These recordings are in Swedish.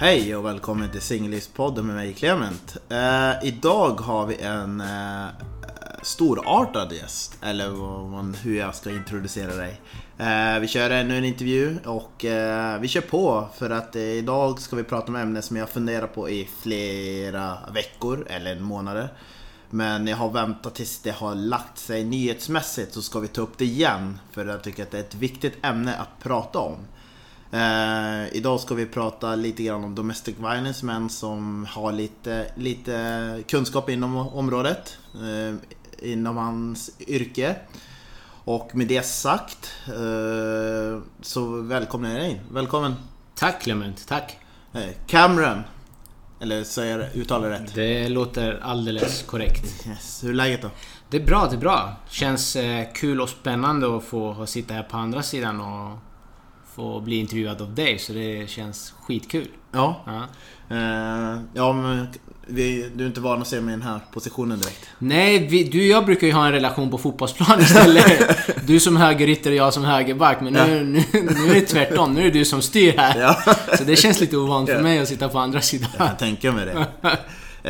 Hej och välkommen till Singelivspodden med mig Clement. Eh, idag har vi en eh, storartad gäst, eller man, hur jag ska introducera dig. Eh, vi kör ännu en intervju och eh, vi kör på för att eh, idag ska vi prata om ämnen som jag funderat på i flera veckor eller månader. Men jag har väntat tills det har lagt sig nyhetsmässigt så ska vi ta upp det igen för jag tycker att det är ett viktigt ämne att prata om. Eh, idag ska vi prata lite grann om domestic violence, män som har lite, lite kunskap inom området, eh, inom hans yrke. Och med det sagt eh, så välkomnar jag dig in. Välkommen! Tack Clement, tack! Eh, Cameron! Eller säger jag uttalar rätt? Det låter alldeles korrekt. Yes. Hur är läget då? Det är bra, det är bra. Känns eh, kul och spännande att få sitta här på andra sidan och få bli intervjuad av dig, så det känns skitkul. Ja. Ja, uh, ja men vi, du är inte van att se mig i den här positionen direkt. Nej, vi, du och jag brukar ju ha en relation på fotbollsplan istället. du som högerytter och jag som högerback. Men nu, ja. nu, nu är det tvärtom. Nu är det du som styr här. Ja. Så det känns lite ovant för mig att sitta på andra sidan. Jag kan tänka mig det.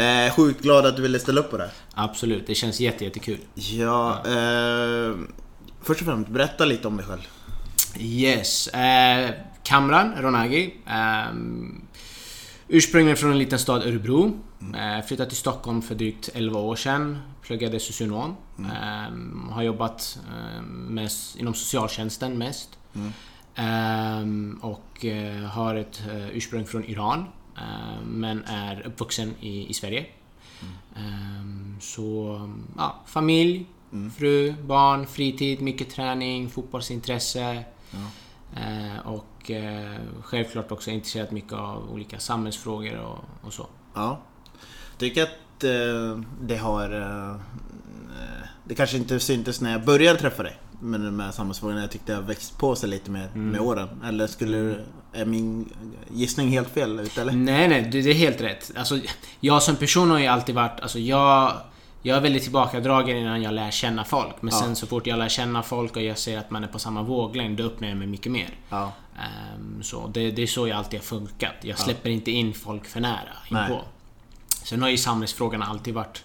Eh, sjukt glad att du ville ställa upp på det. Absolut, det känns jättejättekul. Ja, eh, först och främst, berätta lite om dig själv. Yes. Eh, Kamran Ronagi. Eh, ursprungligen från en liten stad, Örebro. Mm. Eh, flyttade till Stockholm för drygt 11 år sedan. Pluggade socionom. Mm. Eh, har jobbat eh, mest inom socialtjänsten mest. Mm. Eh, och har ett ursprung från Iran. men är uppvuxen i, i Sverige. Mm. så, ja, familj, mm. fru, barn, fritid, mycket träning, fotbollsintresse. Ja. Eh, och eh, självklart också intresserat mycket av olika samhällsfrågor och, och så. Ja. Tycker att eh, det har... Eh, det kanske inte syntes när jag började träffa dig med de här samhällsfrågorna. Jag tyckte har växt på sig lite med, mm. med åren. Eller skulle... Är min gissning helt fel ut eller? Nej, nej. Det är helt rätt. Alltså, jag som person har ju alltid varit... Alltså jag jag är väldigt tillbakadragen innan jag lär känna folk. Men ja. sen så fort jag lär känna folk och jag ser att man är på samma våglängd, då öppnar jag mig mycket mer. Ja. Um, så det, det, är så jag alltid har funkat. Jag släpper ja. inte in folk för nära inpå. Sen har ju samhällsfrågorna alltid varit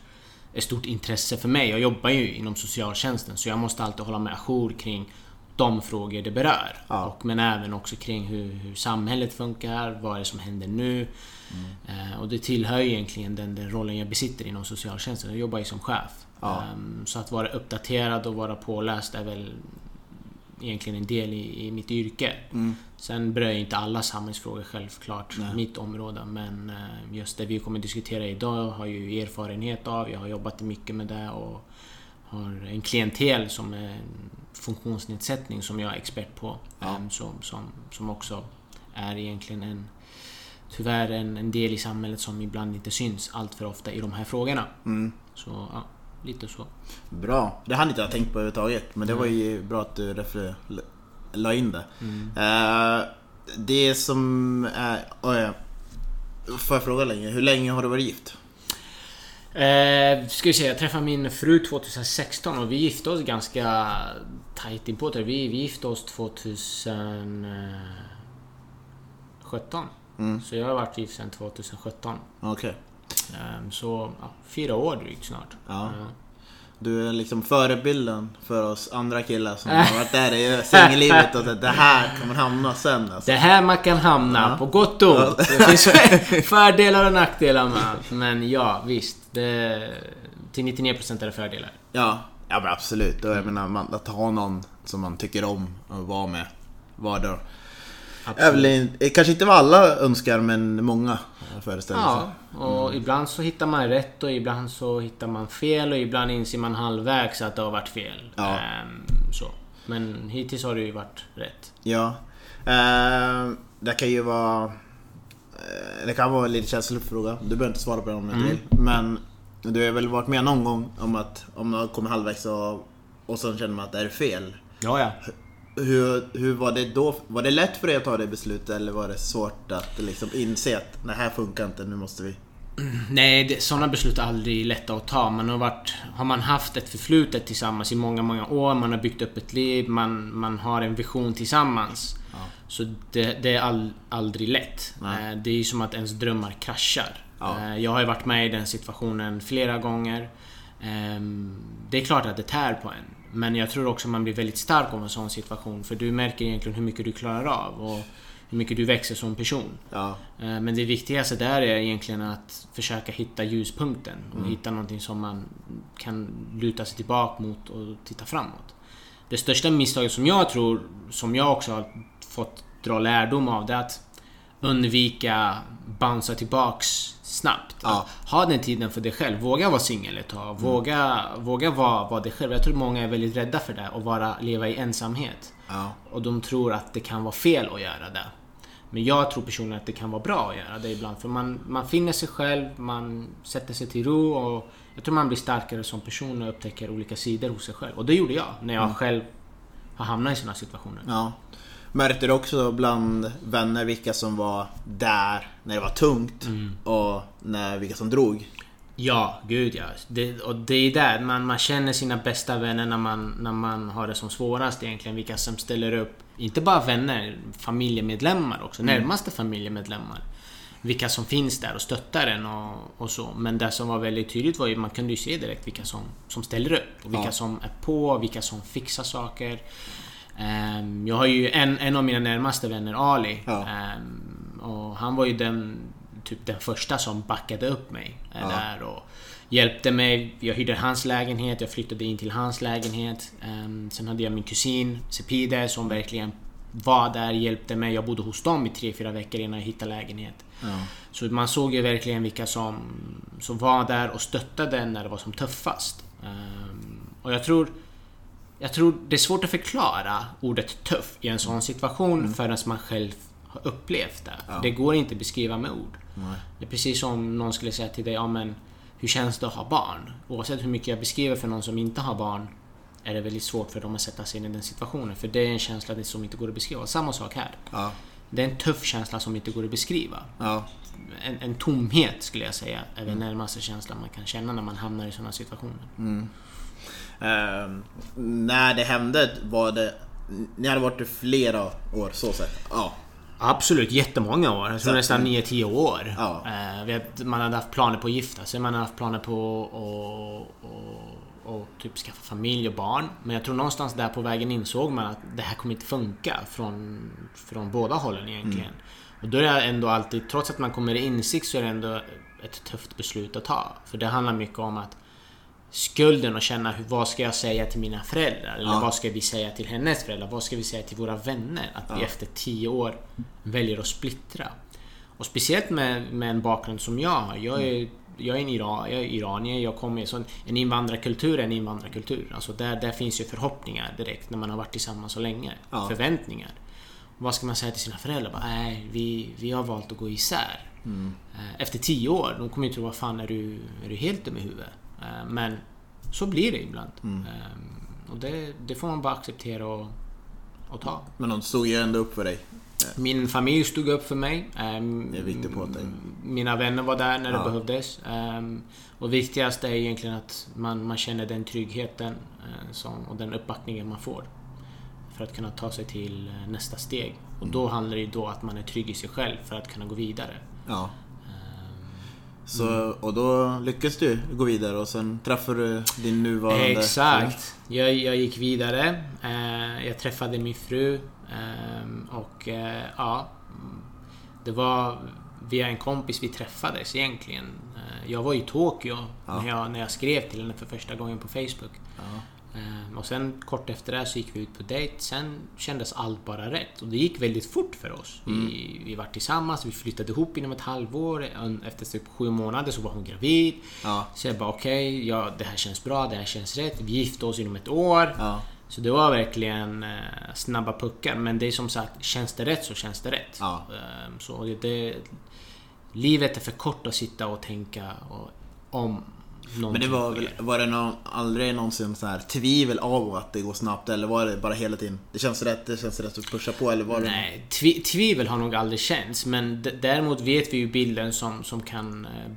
ett stort intresse för mig. Jag jobbar ju inom socialtjänsten, så jag måste alltid hålla mig ajour kring de frågor det berör. Ja. Och, men även också kring hur, hur, samhället funkar, vad är det som händer nu? Mm. Eh, och det tillhör ju egentligen den, den, rollen jag besitter inom socialtjänsten. Jag jobbar ju som chef. Ja. Um, så att vara uppdaterad och vara påläst är väl egentligen en del i, i mitt yrke. Mm. Sen berör inte alla samhällsfrågor självklart Nej. mitt område. Men uh, just det vi kommer diskutera idag har jag ju erfarenhet av. Jag har jobbat mycket med det och har en klientel som är funktionsnedsättning som jag är expert på. Ja. Um, som, som, som också är egentligen en tyvärr en, en del i samhället som ibland inte syns allt för ofta i de här frågorna. Mm. Så ja, lite så. Bra. Det hade inte jag tänkt på överhuvudtaget. Men det var ju bra att du refer- la in det. Mm. Uh, det som är... Oh ja. Får jag fråga länge? Hur länge har du varit gift? Eh, ska vi se, jag träffade min fru 2016 och vi gifte oss ganska tight inpå det. Vi, vi gifte oss 2017. Mm. Så jag har varit gift sedan 2017. Okej. Okay. Um, så ja, fyra år drygt snart. Ja. Du är liksom förebilden för oss andra killar som har varit där i singellivet och det här kan man hamna sen alltså. Det här man kan hamna, ja. på gott och ont. Det finns fördelar och nackdelar med allt. Men ja, visst. Det, till 99% är det fördelar. Ja, ja men absolut. Och jag menar, man, att ha någon som man tycker om att vara med vardag. Evelyn, kanske inte vad alla önskar, men många föreställer sig. Ja, och mm. ibland så hittar man rätt och ibland så hittar man fel och ibland inser man halvvägs att det har varit fel. Ja. Ehm, så. Men hittills har det ju varit rätt. Ja. Ehm, det kan ju vara... Eh, det kan vara en lite känslig fråga. Du behöver inte svara på den om du mm. vill. Men du har väl varit med någon gång om att om man kommer halvvägs och, och sen känner man att det är fel. Ja, ja. Hur, hur var det då? Var det lätt för dig att ta det beslutet eller var det svårt att liksom inse att det här funkar inte, nu måste vi... Nej, det, sådana beslut är aldrig lätta att ta. Man har, varit, har man haft ett förflutet tillsammans i många, många år, man har byggt upp ett liv, man, man har en vision tillsammans. Så det, det är all, aldrig lätt. Nej. Eh, Det är som att ens drömmar kraschar. Ja. Eh, Jag har ju varit med i den situationen flera gånger. Ehm, Det är klart att det tär på en. Men jag tror också man blir väldigt stark av en sån situation. För du märker egentligen hur mycket du klarar av och hur mycket du växer som person. Ja. Eh, Men det viktigaste där är egentligen att försöka hitta ljuspunkten och hitta någonting som man kan luta sig tillbaka mot och titta framåt. Det största misstaget som jag tror, som jag också har fått dra lärdom av, det är att undvika bouncea tillbaks snabbt. Ja. Ha den tiden för dig själv. Våga vara singel ett tag. Våga, våga vara, vara dig själv. Jag tror många är väldigt rädda för det, att vara, leva i ensamhet. Ja. Och de tror att det kan vara fel att göra det. Men jag tror personligen att det kan vara bra att göra det ibland. För man, man finner sig själv, man sätter sig till ro och jag tror man blir starkare som person och upptäcker olika sidor hos sig själv. Och det gjorde jag när jag själv har hamnat i sådana situationer. Ja. Märkte du också bland vänner vilka som var där när det var tungt och när, vilka som drog? Ja, gud ja. Det, och det är där man, man känner sina bästa vänner när man, när man har det som svårast egentligen. Vilka som ställer upp. Inte bara vänner, familjemedlemmar också. Närmaste familjemedlemmar. Vilka som finns där och stöttar en och, och så. Men det som var väldigt tydligt var ju man kunde ju se direkt vilka som, som ställer upp. Och vilka Ja. som är på, vilka som fixar saker. Ehm, jag har ju en, en av mina närmaste vänner, Ali. Ja. Ehm, och han var ju den, typ den första som backade upp mig. eh, Ja. Där och hjälpte mig. Jag hyrde hans lägenhet, jag flyttade in till hans lägenhet. Ehm, sen hade jag min kusin Sepide som verkligen var där, hjälpte mig. Jag bodde hos dem i tre fyra veckor innan jag hittade lägenhet. Ja. Så man såg ju verkligen vilka som, som var där och stöttade när det var som tuffast. Och jag tror jag tror det är svårt att förklara ordet tuff i en sån situation förrän man själv har upplevt det. Ja. Det går inte att beskriva med ord. Nej. Det är precis som någon skulle säga till dig, ja men hur känns det att ha barn? Oavsett hur mycket jag beskriver för någon som inte har barn är det väldigt svårt för dem att sätta sig in i den situationen. För det är en känsla som inte går att beskriva. Samma sak här. Ja. Det är en tuff känsla som inte går att beskriva. Ja. En, en tomhet skulle jag säga är den närmaste känslan man kan känna när man hamnar i sådana situationer. Ehm, när det hände var det... Ni hade varit i flera år så sett? Ja. Absolut, jättemånga år. Jag tror Så- nästan 9-10 år. Ja. Eh, man hade haft planer på att gifta sig, man hade haft planer på att och, och typ skaffa familj och barn. Men jag tror någonstans där på vägen insåg man att det här kommer inte funka från, från båda hållen egentligen. Och då är det ändå alltid, trots att man kommer i insikt så är det ändå ett tufft beslut att ta. För det handlar mycket om att skulden och känna hur, vad ska jag säga till mina föräldrar? Eller Ja. vad ska vi säga till hennes föräldrar? Vad ska vi säga till våra vänner? Att vi Ja. efter tio år väljer att splittra. Och speciellt med, med en bakgrund som jag har. Jag är, jag är, en Iran, jag är iranier, jag kommer så en, invandrarkultur är en invandrarkultur. Alltså där, där finns ju förhoppningar direkt när man har varit tillsammans så länge. Ja. Förväntningar. vad ska man säga till sina föräldrar? Bara, Nej, vi, vi har valt att gå isär. Eh, Efter tio år, de kommer ju tro vad fan är du, är du helt dum i huvudet? Eh, Men så blir det ibland. Eh, Och det, det får man bara acceptera och, och ta. Men de stod ju ändå upp för dig. Min familj stod upp för mig. Ehm, Det är viktigt på dig. Mina vänner var där när det Ja. behövdes. Ehm, Och viktigast är egentligen att man, man känner den tryggheten eh, som, och den uppbackningen man får. För att kunna ta sig till eh, nästa steg. Och då handlar det ju då att man är trygg i sig själv för att kunna gå vidare. Ja. Så, och då lyckades du gå vidare och sen träffade du din nuvarande Exakt. Jag, jag gick vidare. Eh, jag träffade min fru. ehm, och eh, ja... Det var via en kompis vi träffades egentligen. Eh, jag var i Tokyo Ja. när, jag, när jag skrev till henne för första gången på Facebook. Ja. Ehm, och sen kort efter det så gick vi ut på dejt. Sen kändes allt bara rätt. Och det gick väldigt fort för oss. Vi, vi var tillsammans, vi flyttade ihop inom ett halvår. Efter typ sju månader så var hon gravid. Ja. Så jag bara okej, ja, det här känns bra, det här känns rätt. Vi gifte oss inom ett år. Ja. Så det var verkligen eh, snabba puckar. Men det är som sagt, känns det rätt så känns det rätt. Ja. Ehm, så det, det, livet är för kort att sitta och tänka och, om Men det var väl, var det någon, aldrig någonsin så här tvivel av att det går snabbt eller var det bara hela tiden Det känns rätt, det känns rätt att pusha på eller var det Nej, tvi, tvivel har nog aldrig känts. Men däremot vet vi ju bilden som, som kan eh,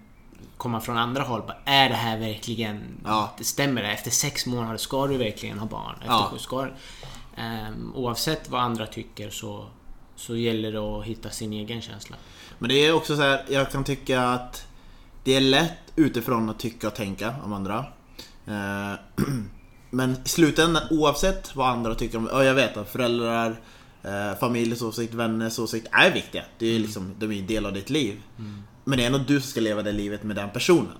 komma från andra håll. Bara, Är det här verkligen... Ja. Det stämmer det? Efter sex månader ska du verkligen ha barn? Efter Ja. ska, Ehm, oavsett vad andra tycker så, så gäller det att hitta sin egen känsla. Men det är också så här, jag kan tycka att det är lätt utifrån att tycka och tänka om andra. Eh, men i slutändan, oavsett vad andra tycker om, ja jag vet att föräldrar, eh, familjens åsikt, vänners åsikt är viktiga. Det är liksom, de är en del av ditt liv. Men det är ändå du som ska leva det livet med den personen.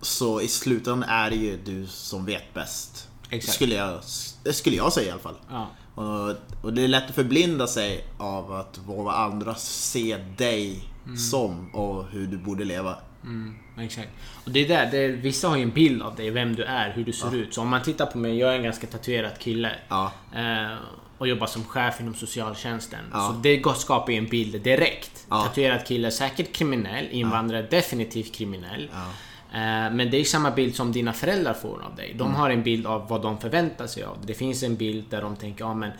Så i slutändan är det ju du som vet bäst. Exakt. Skulle jag, det skulle jag säga i alla fall. Ja. Och, och det är lätt att förblinda sig av att vad andra ser dig som och hur du borde leva. Mm, exakt. Och det är där, det är, vissa har ju en bild av dig, vem du är, hur du ser ut. Så om man tittar på mig, jag är en ganska tatuerad kille. Ja. Eh, och jobbar som chef inom socialtjänsten. Ja. Så det skapar ju en bild direkt. Ja. Tatuerad kille, säkert kriminell. Invandrare, definitivt kriminell. Ja. Eh, Men det är samma bild som dina föräldrar får av dig. De Mm. har en bild av vad de förväntar sig av. Det finns en bild där de tänker, ja men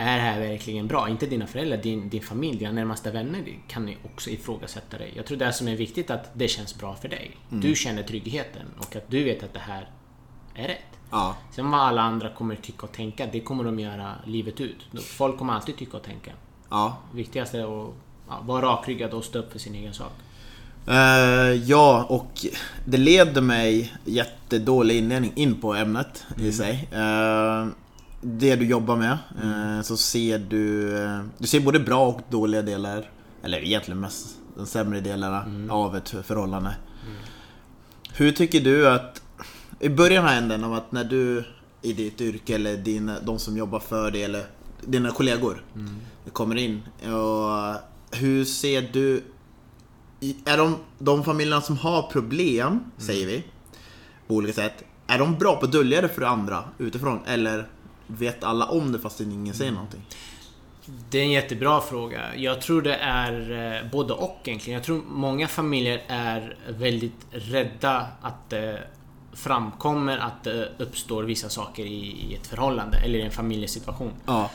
är det här verkligen bra? Inte dina föräldrar, din, din familj, dina närmaste vänner kan ni också ifrågasätta dig. Jag tror det som är viktigt att det känns bra för dig. Mm. Du känner tryggheten och att du vet att det här är rätt. Ja. Sen vad alla andra kommer tycka och tänka, det kommer de göra livet ut. Folk kommer alltid tycka och tänka. Ja. Viktigast är att ja, vara rakryggad och stå upp för sin egen sak. Eh, ja, och det leder mig jättedålig inledning in på ämnet i sig. Eh, det du jobbar med, eh, så ser du... eh, du ser både bra och dåliga delar. Eller egentligen mest de sämre delarna av ett förhållande. Hur tycker du att... I början här änden av att när du i ditt yrke eller dina, de som jobbar för dig eller dina kollegor kommer in. Och hur ser du är de, de familjerna som har problem, säger vi, på olika sätt, är de bra på att dölja det för andra utifrån? Eller vet alla om det fast ingen säger någonting? Det är en jättebra fråga. Jag tror det är eh, både och egentligen. Jag tror många familjer är väldigt rädda att det framkommer att det uppstår vissa saker i, i ett förhållande eller i en familjesituation. Ja.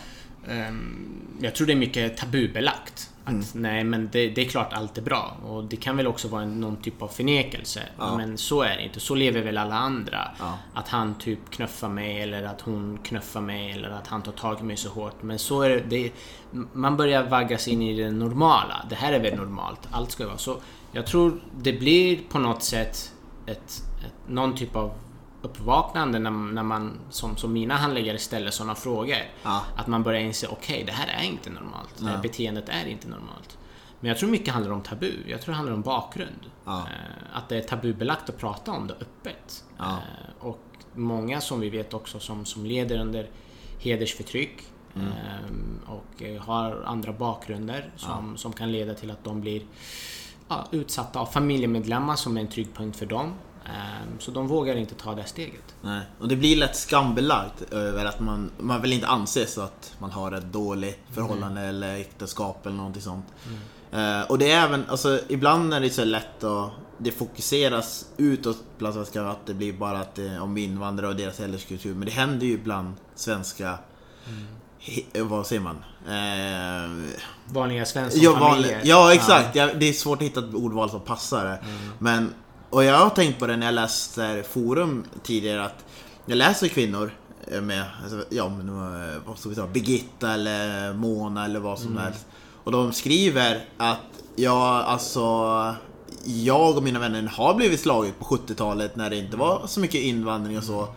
Ehm, jag tror det är mycket tabubelagt. Att Mm. nej men det, det är klart allt är bra. Och det kan väl också vara en, någon typ av förnekelse. Ja. Men så är det inte. Så lever väl alla andra. Ja. Att han typ knuffar mig eller att hon knuffar mig eller att han tar tag i mig så hårt. Men så är det. det man börjar vaggas in i det normala. Det här är väl normalt. Allt ska vara så. Jag tror det blir på något sätt ett, ett, någon typ av uppvaknande när, när man som, som mina handläggare ställer sådana frågor. Ja. Att man börjar inse, okej det här är inte normalt. Det här Ja. beteendet är inte normalt. Men jag tror mycket handlar om tabu. Jag tror det handlar om bakgrund. Ja. Eh, Att det är tabubelagt att prata om det öppet. Ja. Eh, Och många som vi vet också som, som leder under hedersförtryck Mm. eh, och har andra bakgrunder som, som kan leda till att de blir ja, utsatta av familjemedlemmar som är en trygg punkt för dem. Eh, Så de vågar inte ta det steget. Nej. Och det blir lätt skambelagt över att man, man vill inte anses att man har ett dåligt förhållande eller äktenskap eller någonting sånt. Eh, och det är även, alltså ibland är det så lätt att det fokuseras utåt bland svenskar att det blir bara att det är om invandrare och deras hederskultur. Men det händer ju bland svenska, he, vad säger man? Eh, Vanliga svenska Ja, vanlig, familjer. ja exakt. Ja, det är svårt att hitta ett ordval som passar. Mm. Men, och jag har tänkt på det när jag läste forum tidigare att jag läser kvinnor eh, med, alltså, ja men eh, vad ska vi ta, Birgitta eller Mona eller vad som Mm. helst. Och de skriver att ja, alltså jag och mina vänner har blivit slaget på 70-talet när det inte var så mycket invandring och så.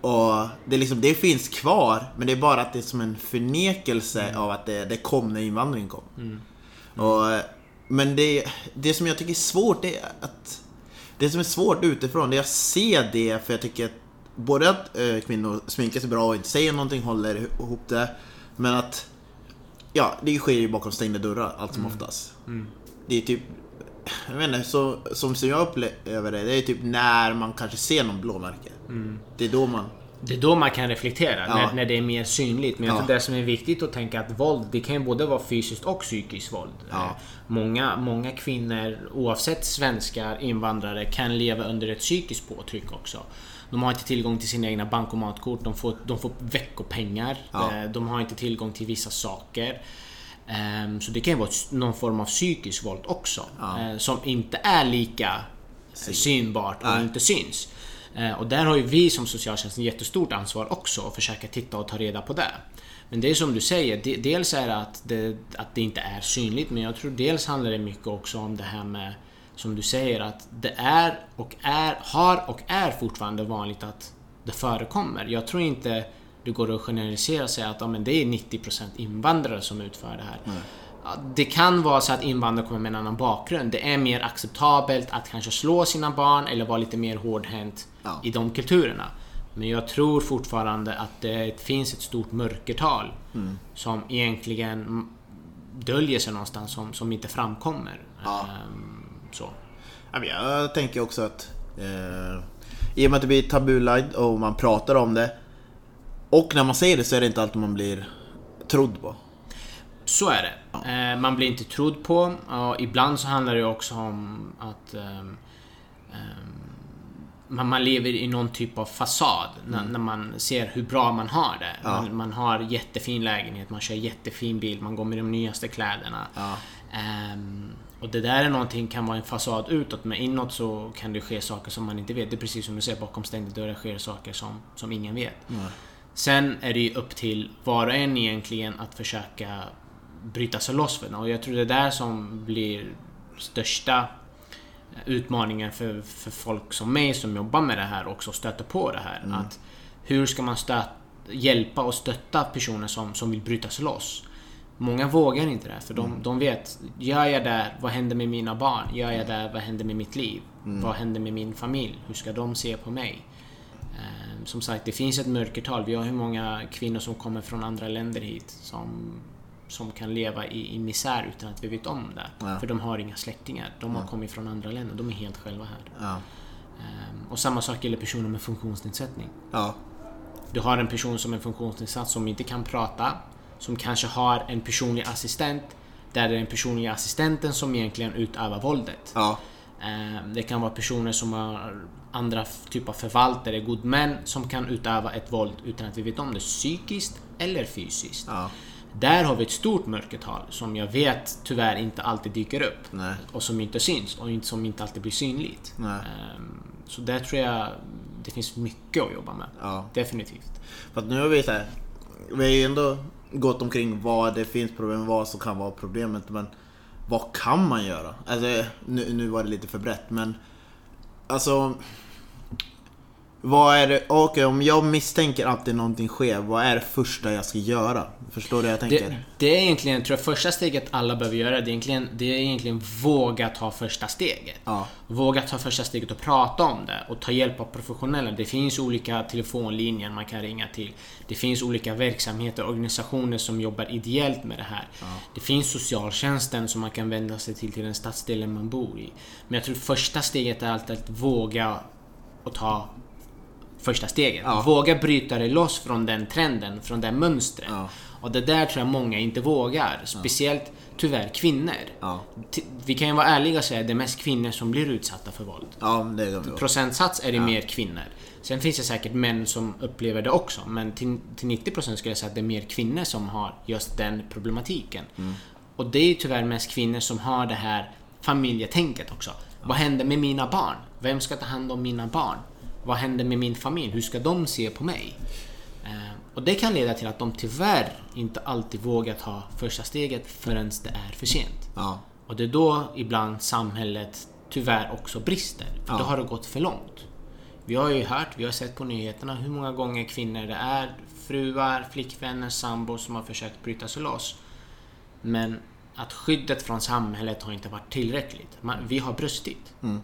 Och det, är liksom, det finns kvar, men det är bara att det är som en förnekelse av att det, det kom när invandringen kom. Och, eh, men det, det som jag tycker är svårt är att Det som är svårt utifrån det är att se det för jag tycker att Både att eh, kvinnor sminkar sig bra och inte säger någonting, håller ihop det Men att Ja, det sker ju bakom stängda dörrar allt som oftast. Det är typ Jag vet inte, så, som, som jag upplever det, det är typ när man kanske ser någon blåmärke. Det är då man Det är då man kan reflektera, Ja. när, när det är mer synligt. Men jag Ja. tror det som är viktigt att tänka att våld, det kan ju både vara fysiskt och psykiskt våld. Ja. Eh, Många, många kvinnor, oavsett svenskar, invandrare, kan leva under ett psykiskt påtryck också. De har inte tillgång till sina egna bankomatkort, de får, de får veckopengar, Ja. Eh, de har inte tillgång till vissa saker. Ehm, Så det kan ju vara någon form av psykiskt våld också. Eh, Som inte är lika synbart och Nej. inte syns. Eh, och där har ju vi som socialtjänsten jättestort ansvar också att försöka titta och ta reda på det. Men det är som du säger, dels är det att, det att det inte är synligt men jag tror dels handlar det mycket också om det här med som du säger att det är och är, har och är fortfarande vanligt att det förekommer. Jag tror inte det går att generalisera och säga att ja, men det är 90% invandrare som utför det här. Nej. Det kan vara så att invandrare kommer med en annan bakgrund. Det är mer acceptabelt att kanske slå sina barn eller vara lite mer hårdhänt ja. i de kulturerna. Men jag tror fortfarande att det finns ett stort mörkertal mm. som egentligen döljer sig någonstans som, som inte framkommer. Ja. Um, så. Jag tänker också att eh, i och med att det blir tabulagd och man pratar om det och när man säger det så är det inte alltid man blir trodd på. Så är det. Ja. Eh, man blir inte trodd på. Och ibland så handlar det också om att um, man, man lever i någon typ av fasad mm. när, när, man ser hur bra man har det. Ja. Man, man, har jättefin lägenhet, man kör jättefin bil, man går med de nyaste kläderna. Ja. Um, och det där är någonting, kan vara en fasad utåt, men inåt så kan det ske saker som man inte vet. Det är precis som du säger, bakom stängda dörrar sker saker som, som ingen vet. Mm. Sen är det ju upp till var och en egentligen att försöka bryta sig loss det. Och jag tror det är där som blir största utmaningen för, för folk som mig som jobbar med det här också stöter på det här. Mm. Att hur ska man stöt, hjälpa och stötta personer som, som vill bryta sig loss? Många vågar inte det, för de, mm. de vet, gör jag det, vad händer med mina barn? Gör jag det, vad händer med mitt liv? Mm. Vad händer med min familj? Hur ska de se på mig? Um, som sagt, det finns ett mörkertal. Vi har hur många kvinnor som kommer från andra länder hit som, som kan leva i, i misär utan att vi vet om det. Ja. För de har inga släktingar. De har ja. kommit från andra länder. De är helt själva här. Ja. Um, och samma sak gäller personer med funktionsnedsättning. Du har en person som är funktionsnedsatt som inte kan prata, som kanske har en personlig assistent där det är den personliga assistenten som egentligen utövar våldet. Ehm, det kan vara personer som har andra typer av förvaltare, god män som kan utöva ett våld utan att vi vet om det, psykiskt eller fysiskt. Där har vi ett stort mörkertal som jag vet tyvärr inte alltid dyker upp. Nej. Och som inte syns och som inte alltid blir synligt. Um, så där tror jag det finns mycket att jobba med. Ja. Definitivt. För att nu har vi så här, vi har ju ändå gått omkring vad det finns problem, vad som kan vara problemet. Men vad kan man göra? Alltså, nu, nu var det lite för brett men Alltså vad är det, okay, om jag misstänker att det är någonting sker, vad är det första jag ska göra? Förstår du vad jag tänker? Det, det är egentligen, tror jag, första steget alla behöver göra, det är egentligen, det är egentligen våga ta första steget. Ja. Våga ta första steget och prata om det och ta hjälp av professionella. Det finns olika telefonlinjer man kan ringa till. Det finns olika verksamheter, organisationer som jobbar ideellt med det här. Ja. Det finns socialtjänsten som man kan vända sig till, till den stadsdelen man bor i. Men jag tror första steget är alltid att våga och ta första steget. Ja. Våga bryta dig loss från den trenden, från det mönstret. Ja. Och det där tror jag många inte vågar. Speciellt tyvärr kvinnor. Ja. Vi kan ju vara ärliga och säga att det är mest kvinnor som blir utsatta för våld. Ja, det är det Procentsats är det mer kvinnor. Sen finns det säkert män som upplever det också. Men till, till 90% skulle jag säga att det är mer kvinnor som har just den problematiken. Mm. Och det är ju tyvärr mest kvinnor som har det här familjetänket också. Vad händer med mina barn? Vem ska ta hand om mina barn? Vad händer med min familj? Hur ska de se på mig? Eh, och det kan leda till att de tyvärr inte alltid vågar ta första steget förrän det är för sent. Ja. Och det är då ibland samhället tyvärr också brister. För ja. då har det gått för långt. Vi har ju hört, vi har sett på nyheterna hur många gånger kvinnor det är, fruar, flickvänner, sambor som har försökt bryta sig loss. Men att skyddet från samhället har inte varit tillräckligt. Man, vi har brustit. Mm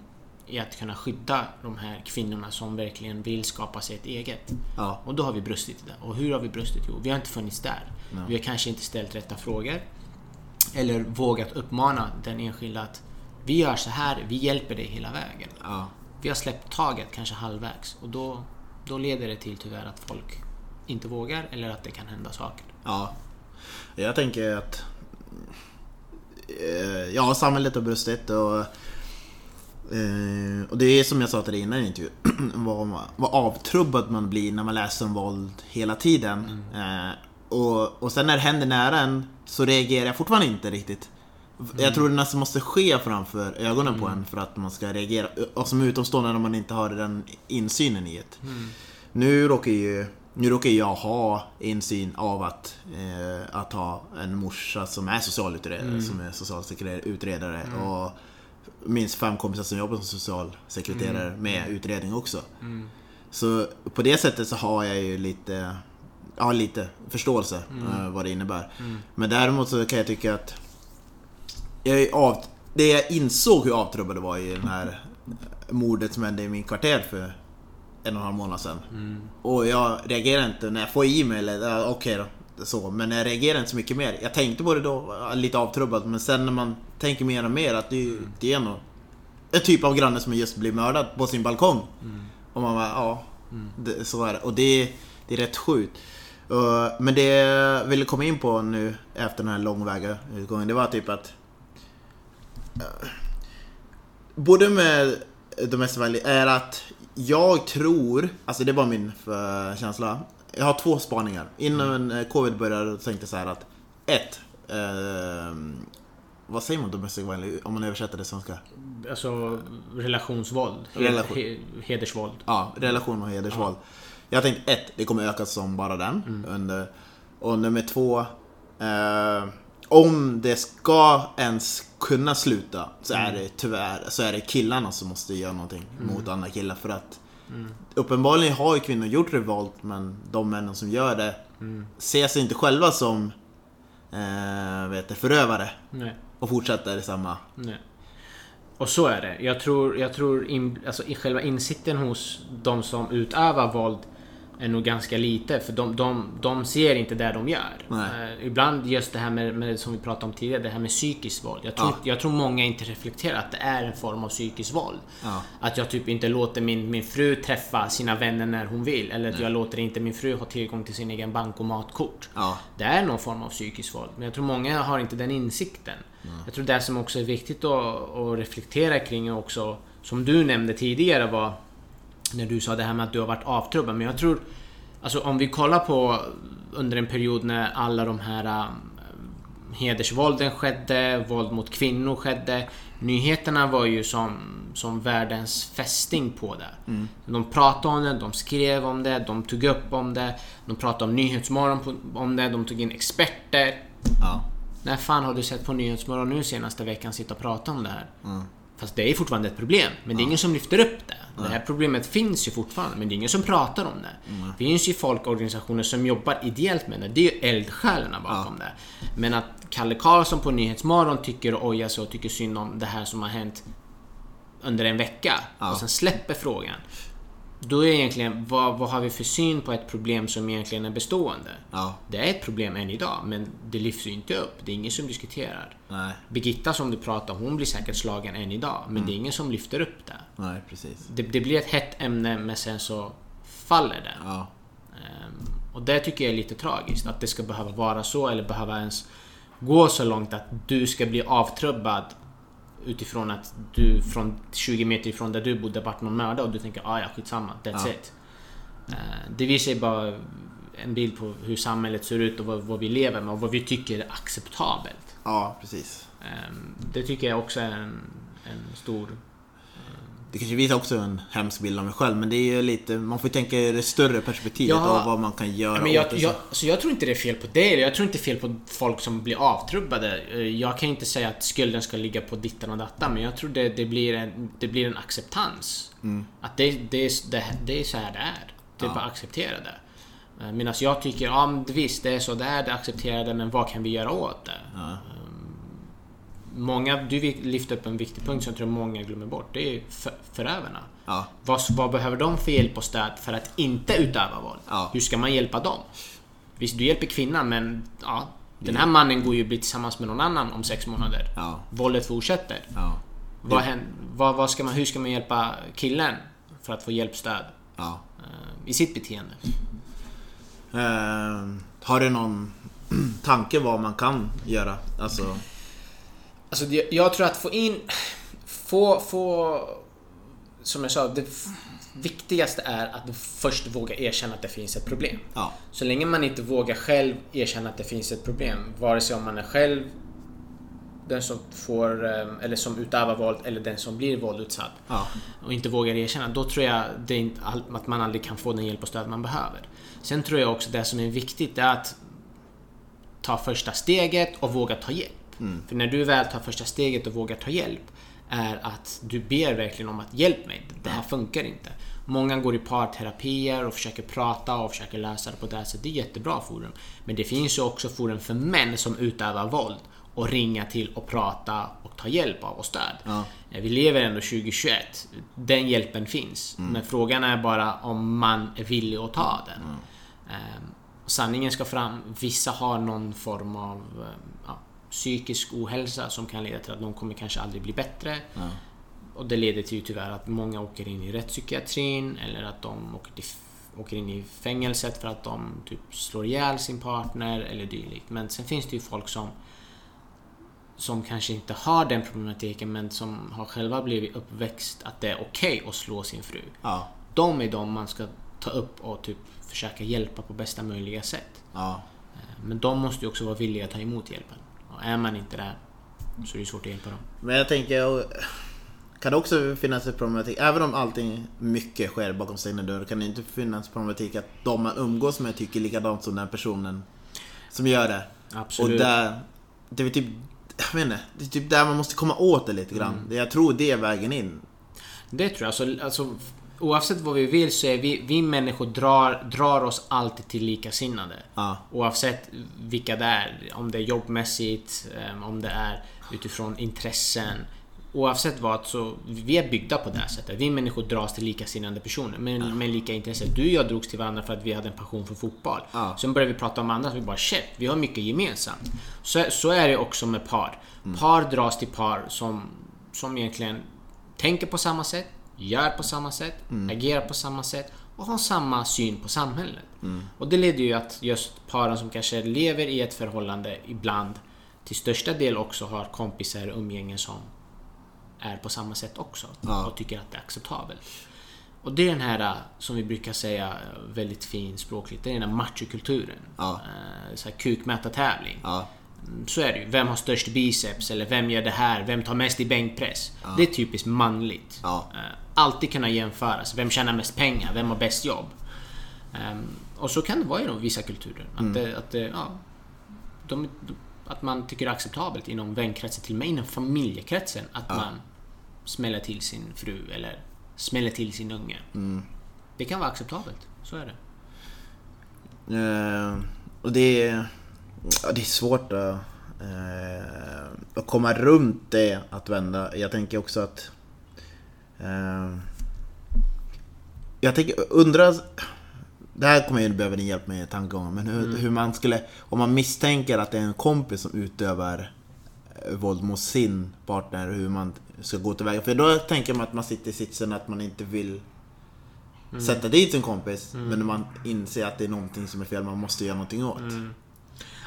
i att kunna skydda de här kvinnorna som verkligen vill skapa sig ett eget. Ja. Och då har vi brustit i det. Och hur har vi brustit? Jo, vi har inte funnits där. Ja. Vi har kanske inte ställt rätta frågor. Eller vågat uppmana den enskilda att vi gör så här, vi hjälper dig hela vägen. Ja. Vi har släppt taget kanske halvvägs och då, då leder det till tyvärr att folk inte vågar eller att det kan hända saker. Ja, jag tänker att eh, ja, samhället har brustit och Eh, och det är som jag sa till dig innan i intervjun, vad, vad avtrubbad man blir när man läser om våld hela tiden. Mm. Eh, och, och sen när det händer nära en så reagerar jag fortfarande inte riktigt. Jag tror det nästan måste ske framför ögonen på en för att man ska reagera. Och som utomstående när man inte har den insynen i det. Nu råkar ju nu råkar jag ha insyn av att, eh, att ha en morsa som är socialutredare, som är socialsekreterare och minst fem kompisar som jobbar som socialsekreterare med utredning också. Så på det sättet så har jag ju lite, ja, lite förståelse eh, vad det innebär. Men däremot så kan jag tycka att jag av, det jag insåg hur avtrubbad det var i den här mordet som hände i min kvarter för en och en halv månad sedan. Och jag reagerar inte när jag får i mig, eller ja, okej då, så. Men jag reagerar inte så mycket mer. Jag tänkte på det då, lite avtrubbad, men sen när man tänker mer och mer att det, det är nog en typ av granne som just blir mördad på sin balkong. Och man bara, ja, det, så är det. Och det, det är rätt sjukt. Uh, men det jag ville komma in på nu efter den här långväga utgången, det var typ att uh, Både med Domestic Valley är att jag tror, alltså det var min uh, känsla. Jag har två spaningar. Innan uh, covid började tänkte jag så här att ett uh, Vad säger man Domestic Valley om man översätter det till svenska? Alltså relationsvåld. Relation. He- hedersvåld. Ja, relation och hedersvåld. Jag tänkte ett, det kommer öka som bara den. Under, och nummer två, eh, om det ska ens kunna sluta så är det tyvärr så är det killarna som måste göra någonting mot andra killar. För att uppenbarligen har ju kvinnor gjort revolt men de männen som gör det ser sig inte själva som eh, vet förövare Nej och fortsätter samma... Nej. Och så är det. Jag tror, jag tror in, alltså, i själva insikten hos de som utövar våld är nog ganska lite. För de, de, de ser inte det de gör. Nej. Eh, ibland just det här med, med, som vi pratade om tidigare, det här med psykiskt våld. Jag tror, Ja. jag tror många inte reflekterar att det är en form av psykiskt våld. Ja. Att jag typ inte låter min, min fru träffa sina vänner när hon vill. Eller att jag låter inte min fru ha tillgång till sin egen bankomatkort. Ja. Det är någon form av psykiskt våld. Men jag tror många har inte den insikten. Jag tror det som också är viktigt att, att reflektera kring också, som du nämnde tidigare var när du sa det här med att du har varit avtrubbad. Men jag tror, alltså om vi kollar på under en period när alla de här um, hedersvålden skedde, våld mot kvinnor skedde. Nyheterna var ju som, som världens fästing på det. De pratade om det, de skrev om det, de tog upp om det. De pratade om Nyhetsmorgon på- om det, de tog in experter. Ja. När fan har du sett på Nyhetsmorgon nu senaste veckan sitta och prata om det här? Fast det är fortfarande ett problem, men det är ingen som lyfter upp det. Det här problemet finns ju fortfarande, men det är ingen som pratar om det. Det finns ju folkorganisationer som jobbar ideellt med det. Det är ju eldsjälarna bakom det. Men att Kalle Karlsson på Nyhetsmorgon tycker och ojar sig och tycker synd om det här som har hänt under en vecka Ja. och sen släpper frågan. Då är egentligen, vad, vad har vi för syn på ett problem som egentligen är bestående? Ja. Det är ett problem än idag, men det lyfts ju inte upp. Det är ingen som diskuterar. Nej. Birgitta som du pratar om, hon blir säkert slagen än idag, men det är ingen som lyfter upp det. Nej, precis. det. Det blir ett hett ämne, men sen så faller det. Ja. Ehm, och det tycker jag är lite tragiskt, att det ska behöva vara så, eller behöva ens gå så långt att du ska bli avtrubbad utifrån att du från 20 meter ifrån där du bodde vart någon mördad och du tänker ah ja skitsamma, that's Ja. it. Eh, det visar ju bara en bild på hur samhället ser ut och vad, vad vi lever med och vad vi tycker är acceptabelt. Ja, precis. Ehm, Det tycker jag också är en, en stor... Det kanske visar också en hemsk bild av mig själv, men det är ju lite... Man får tänka i det större perspektivet Ja. av vad man kan göra Men åt jag, det. jag, så jag tror inte det är fel på dig, eller jag tror inte det är fel på folk som blir avtrubbade. Eh, Jag kan inte säga att skulden ska ligga på dittan och dattan, men jag tror det, det, blir, en, det blir en acceptans. Att det, det, är, det, det är så här det är. Det är bara att acceptera det. Eh, Medan jag tycker, ja visst det är så det är, det accepterar det, men vad kan vi göra åt det? Ja. Många, du lyfte upp en viktig punkt som jag tror många glömmer bort. Det är för, förövarna. Ja. Vad, vad behöver de för hjälp och stöd för att inte utöva våld? Ja. Hur ska man hjälpa dem? Visst, du hjälper kvinnan men ja, den här mannen går ju bli tillsammans med någon annan om sex månader. Ja. Våldet fortsätter. Ja. Vad vad, vad ska man, hur ska man hjälpa killen för att få hjälp stöd Ja. eh, i sitt beteende? Eh, har du någon tanke vad man kan göra? Alltså... Alltså jag tror att få in... Få... få som jag sa, det viktigaste är att först vågar erkänna att det finns ett problem. Ja. Så länge man inte vågar själv erkänna att det finns ett problem, vare sig om man är själv den som får, eh, eller som utövar våld eller den som blir våldutsatt Ja. och inte vågar erkänna, då tror jag inte, att man aldrig kan få den hjälp och stöd man behöver. Sen tror jag också det som är viktigt är att ta första steget och våga ta hjälp. För när du väl tar första steget och vågar ta hjälp är att du ber verkligen om att hjälp mig, det här funkar inte. Många går i parterapier och försöker prata och försöker lösa det på det här sättet. Det är jättebra forum. Men det finns ju också forum för män som utövar våld och ringa till och prata och ta hjälp av och stöd. Ja. Eh, Vi lever ändå 2021. Den hjälpen finns. Men frågan är bara om man är villig att ta den. Ehm, sanningen ska fram. Vissa har någon form av eh, ja, psykisk ohälsa som kan leda till att de kommer kanske aldrig bli bättre. Och det leder till tyvärr att många åker in i rättspsykiatrin eller att de åker, till, åker in i fängelset för att de typ slår ihjäl sin partner eller dylikt. Men sen finns det ju folk som som kanske inte har den problematiken men som har själva blivit uppväxt att det är okej att slå sin fru. Ja. De är de man ska ta upp och typ försöka hjälpa på bästa möjliga sätt. Ja. Eh, Men de måste ju också vara villiga att ta emot hjälpen. Och är man inte där så är det svårt att hjälpa dem. Men jag tänker, kan det också finnas ett problematik, även om allting mycket sker bakom stängda dörrar, kan det inte finnas problematik att de man umgås med tycker likadant som den personen som gör det? Absolut. Och där, det är typ, jag inte, det är typ där man måste komma åt det lite grann. Mm. Jag tror det är vägen in. Det tror jag. Alltså, alltså, oavsett vad vi vill så är vi, vi människor drar, drar oss alltid till likasinnade. Ja. Oavsett vilka det är. Om det är jobbmässigt, eh, om det är utifrån intressen. Oavsett vad så, vi är byggda på det här sättet. Vi människor dras till likasinnade personer med, med lika intresse. Du och jag drogs till varandra för att vi hade en passion för fotboll. Ja. Sen började vi prata om andra och vi bara shit, vi har mycket gemensamt. Så, så är det också med par. Par dras till par som, som egentligen tänker på samma sätt, gör på samma sätt, agerar på samma sätt och har samma syn på samhället. Och det leder ju att just paren som kanske lever i ett förhållande ibland till största del också har kompisar och umgängen som är på samma sätt också Ja. och tycker att det är acceptabelt. Och det är den här, äh, som vi brukar säga äh, väldigt fin språkligt, det är den här machokulturen. Ja. Eh, Så här kukmätartävling. Ja. Mm, Så är det ju. Vem har störst biceps? Eller vem gör det här? Vem tar mest i bänkpress? Det är typiskt manligt. Ja. Eh, Alltid kunna jämföras. Vem tjänar mest pengar? Vem har bäst jobb? Ehm, Och så kan det vara inom vissa kulturer. Att, det, att, det, ja, de, att man tycker det är acceptabelt inom vänkretsen, till och med inom familjekretsen, att man smäller till sin fru eller smäller till sin unge. Det kan vara acceptabelt. Så är det. Eh, och det är, ja, det är svårt att, eh, att komma runt det, att vända. Jag tänker också att... Eh, jag tänker, undra... Det här kommer jag behöva din hjälp med i tankegången, men hur, hur man skulle... Om man misstänker att det är en kompis som utövar eh, våld mot sin partner, hur man ska gå tillväga. För då tänker man att man sitter i sitsen att man inte vill sätta dit sin kompis, men när man inser att det är någonting som är fel, man måste göra någonting åt.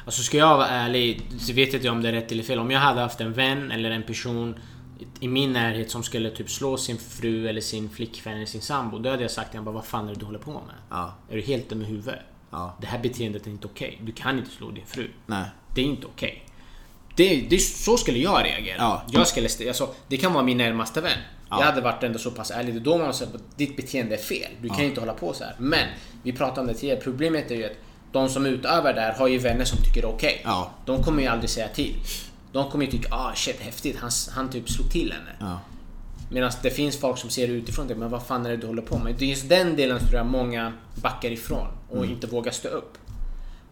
Alltså ska jag vara ärlig, så vet inte jag om det är rätt eller fel. Om jag hade haft en vän eller en person i min närhet som skulle typ slå sin fru eller sin flickvän eller sin sambo. Då hade jag sagt jag bara, vad fan är det du håller på med? Ja. Är du helt dum i huvudet? Ja. Det här beteendet är inte okej. Du kan inte slå din fru. Nej. Det är inte okej. Det, det, så skulle jag reagera. Ja. Jag skulle, alltså, det kan vara min närmaste vän. Ja. Jag hade varit ändå så pass ärlig. Då man säger att ditt beteende är fel. Du kan inte hålla på så här. Men, vi pratade om det tidigare. Problemet är ju att de som utövar det här har ju vänner som tycker det är okej. Ja. De kommer ju aldrig säga till. De kommer ju tycka ah shit häftigt, han, han typ slog till henne. Ja. Medan det finns folk som ser det utifrån det, men vad fan är det du håller på med? Det är just den delen tror jag många backar ifrån och Mm. inte vågar stå upp.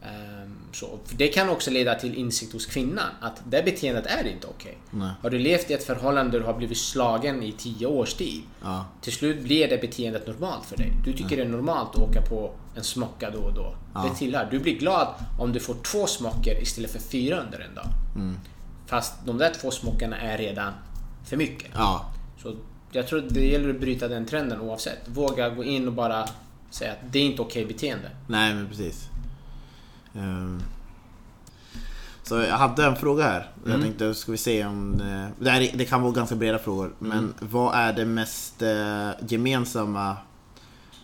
Ehm, så, det kan också leda till insikt hos kvinnan att det beteendet är inte okej. Nej. Har du levt i ett förhållande där du har blivit slagen i 10 års tid. Ja. Till slut blir det beteendet normalt för dig. Du tycker det är normalt att åka på en smocka då och då. Det tillhör. Du blir glad om du får två smockor istället för fyra under en dag. Mm. Fast de där två smockorna är redan för mycket. Ja. Så jag tror det gäller att bryta den trenden oavsett. Våga gå in och bara säga att det är inte okej beteende. Nej, men precis. Ehm. Så jag hade en fråga här. Jag tänkte, ska vi se om... Det, det, här, är- det kan vara ganska breda frågor. Men vad är det mest eh, gemensamma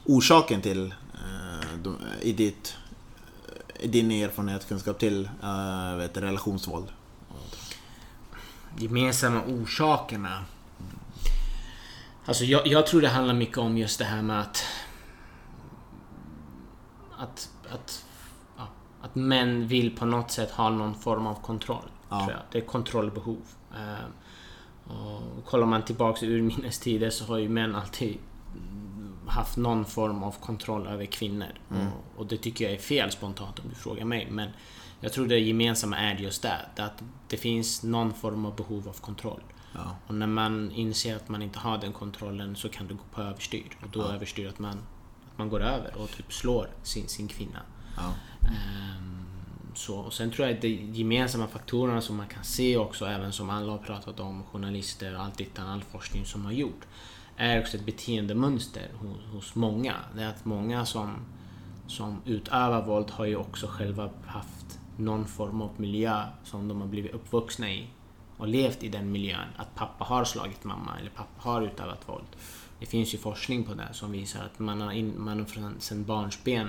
orsaken till eh, i, ditt, i din erfarenhet och kunskap till eh, vet, relationsvåld? gemensamma orsakerna. Alltså jag, jag, tror det handlar mycket om just det här med att... Att, att, att män vill på något sätt ha någon form av kontroll. Ja. Det är kontrollbehov. Uh, och kollar man tillbaks ur minnestider så har ju män alltid haft någon form av kontroll över kvinnor. Mm. Och, och, det tycker jag är fel spontant om du frågar mig. Men jag tror det gemensamma är just det. Att det finns någon form av behov av kontroll. Ja. Och när man inser att man inte har den kontrollen så kan det gå på överstyr. Och då ja. överstyr att man, att man går över och typ slår sin, sin kvinna. Ja. Ehm, så, och sen tror jag att de gemensamma faktorerna som man kan se också, även som alla har pratat om, journalister och allt detta, all forskning som har gjort, är också ett beteendemönster hos, hos många. Det är att många som, som utövar våld har ju också själva haft någon form av miljö som de har blivit uppvuxna i och levt i den miljön. Att pappa har slagit mamma eller pappa har utövat våld. Det finns ju forskning på det som visar att man har, in, man har från, sedan barnsben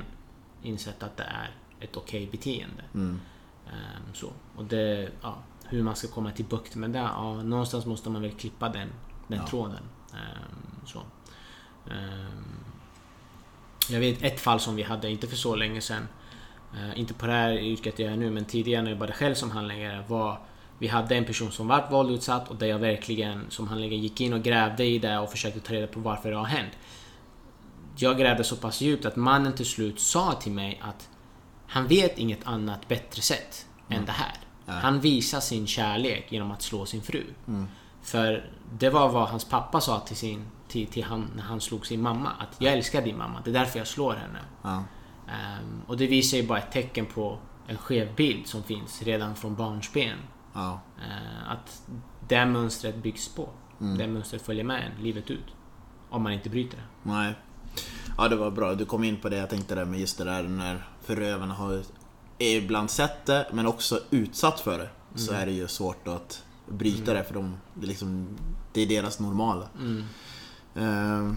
insett att det är ett okej okay beteende. Mm. Um, så. Och det, ja, hur man ska komma till bukt med det, ja, någonstans måste man väl klippa den, den ja. tråden. Um, så. Um, jag vet ett fall som vi hade, inte för så länge sedan, uh, inte på det här yrket jag är nu, men tidigare när jag jobbade själv som handläggare, var vi hade en person som var våldutsatt och där jag verkligen som handläggare gick in och grävde i det och försökte ta reda på varför det har hänt. Jag grävde så pass djupt att mannen till slut sa till mig att han vet inget annat bättre sätt mm. än det här. Ja. Han visar sin kärlek genom att slå sin fru. Mm. För det var vad hans pappa sa till, sin, till, till han, när han slog sin mamma. Att jag älskar din mamma, det är därför jag slår henne. Ja. Um, och det visar ju bara ett tecken på en skev bild som finns redan från barnsben. Ja. Uh, att det mönstret byggs på. Mm. Det mönstret följer med en livet ut. Om man inte bryter det. Nej. Ja, det var bra. Du kom in på det jag tänkte där med just det där när förövarna har ibland sett det, men också utsatt för det. Mm. Så är det ju svårt att bryta mm. det för de, det, är liksom, det är deras normala. Mm. Uh,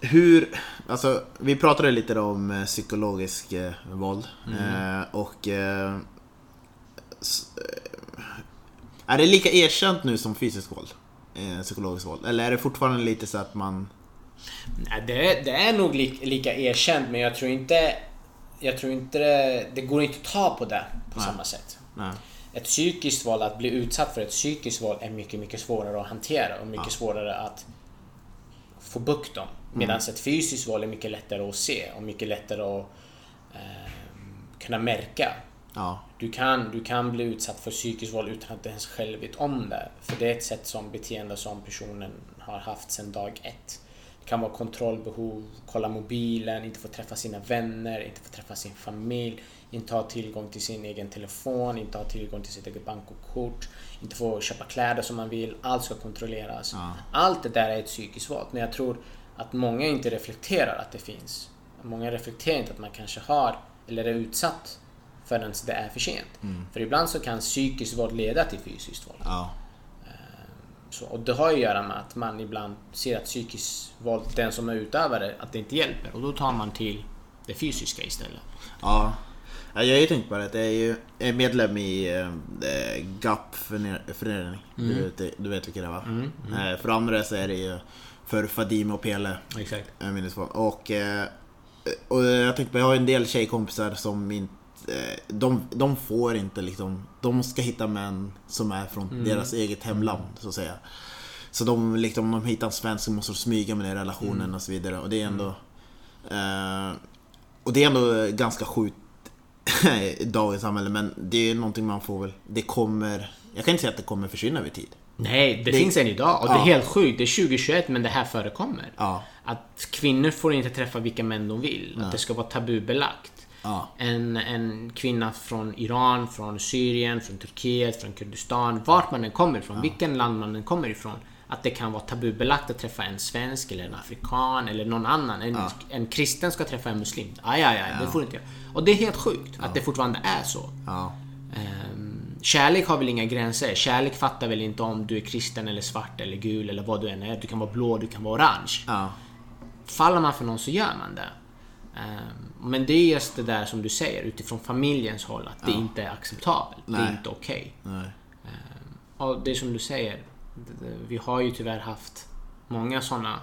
hur, alltså vi pratade lite om eh, psykologisk eh, våld mm. eh, och eh, är det lika erkänt nu som fysisk våld? Eh, psykologiskt våld? Eller är det fortfarande lite så att man... Nej, det, det är nog li, lika erkänt men jag tror inte... Jag tror inte det, det går inte att ta på det på Nej. samma sätt. Nej. Ett psykiskt våld, att bli utsatt för ett psykiskt våld är mycket, mycket svårare att hantera och mycket ja. svårare att få bukt om. Medan mm. ett fysiskt våld är mycket lättare att se och mycket lättare att eh, kunna märka. Ja. Du, kan, du kan bli utsatt för psykiskt våld utan att du ens själv vet om det. För det är ett sätt som beteende som personen har haft sedan dag ett. Det kan vara kontrollbehov, kolla mobilen, inte få träffa sina vänner, inte få träffa sin familj, inte ha tillgång till sin egen telefon, inte ha tillgång till sitt eget bankkort, inte få köpa kläder som man vill. Allt ska kontrolleras. Ja. Allt det där är ett psykiskt våld. Men jag tror att många inte reflekterar att det finns. Många reflekterar inte att man kanske har eller är utsatt förrän det är för sent. Mm. För ibland så kan psykiskt våld leda till fysiskt våld. Ja. Ehm, så, och det har ju att göra med att man ibland ser att psykiskt våld, den som är utövare, att det inte hjälper. Och då tar man till det fysiska istället. Ja. Jag har ju tänkt på det, jag är ju medlem i äh, GAP förening. Mm. Du, vet, du vet vilka det var? Mm. Mm. Äh, för andra så är det ju för Fadime och Pele. Exakt. Och, och jag tänkte på, jag har en del tjejkompisar som inte Eh, de, de får inte liksom, de ska hitta män som är från mm. deras eget hemland så att säga. Så de, liksom, om de hittar en svensk så måste de smyga med den relationen mm. och så vidare. Och det är ändå... Eh, och det är ändå ganska sjukt i dagens samhälle men det är någonting man får väl... Det kommer... Jag kan inte säga att det kommer försvinna över tid. Nej, det, det finns än idag och ja. det är helt sjukt. Det är 2021 men det här förekommer. Ja. Att kvinnor får inte träffa vilka män de vill. Ja. Att det ska vara tabubelagt. Ja. En, en kvinna från Iran, från Syrien, från Turkiet, från Kurdistan, vart man än kommer ifrån, ja. vilken land man än kommer ifrån. Att det kan vara tabubelagt att träffa en svensk eller en afrikan eller någon annan. En, ja. en kristen ska träffa en muslim. Aj, aj, aj, det får inte jag. Och det är helt sjukt att det fortfarande är så. Um, kärlek har väl inga gränser. Kärlek fattar väl inte om du är kristen eller svart eller gul eller vad du än är. Du kan vara blå, du kan vara orange. Faller man för någon så gör man det. Ehm, Men det är just det där som du säger utifrån familjens håll att det inte är acceptabelt. Det är Nej. inte okej. Nej. Och det är som du säger. Vi har ju tyvärr haft många sådana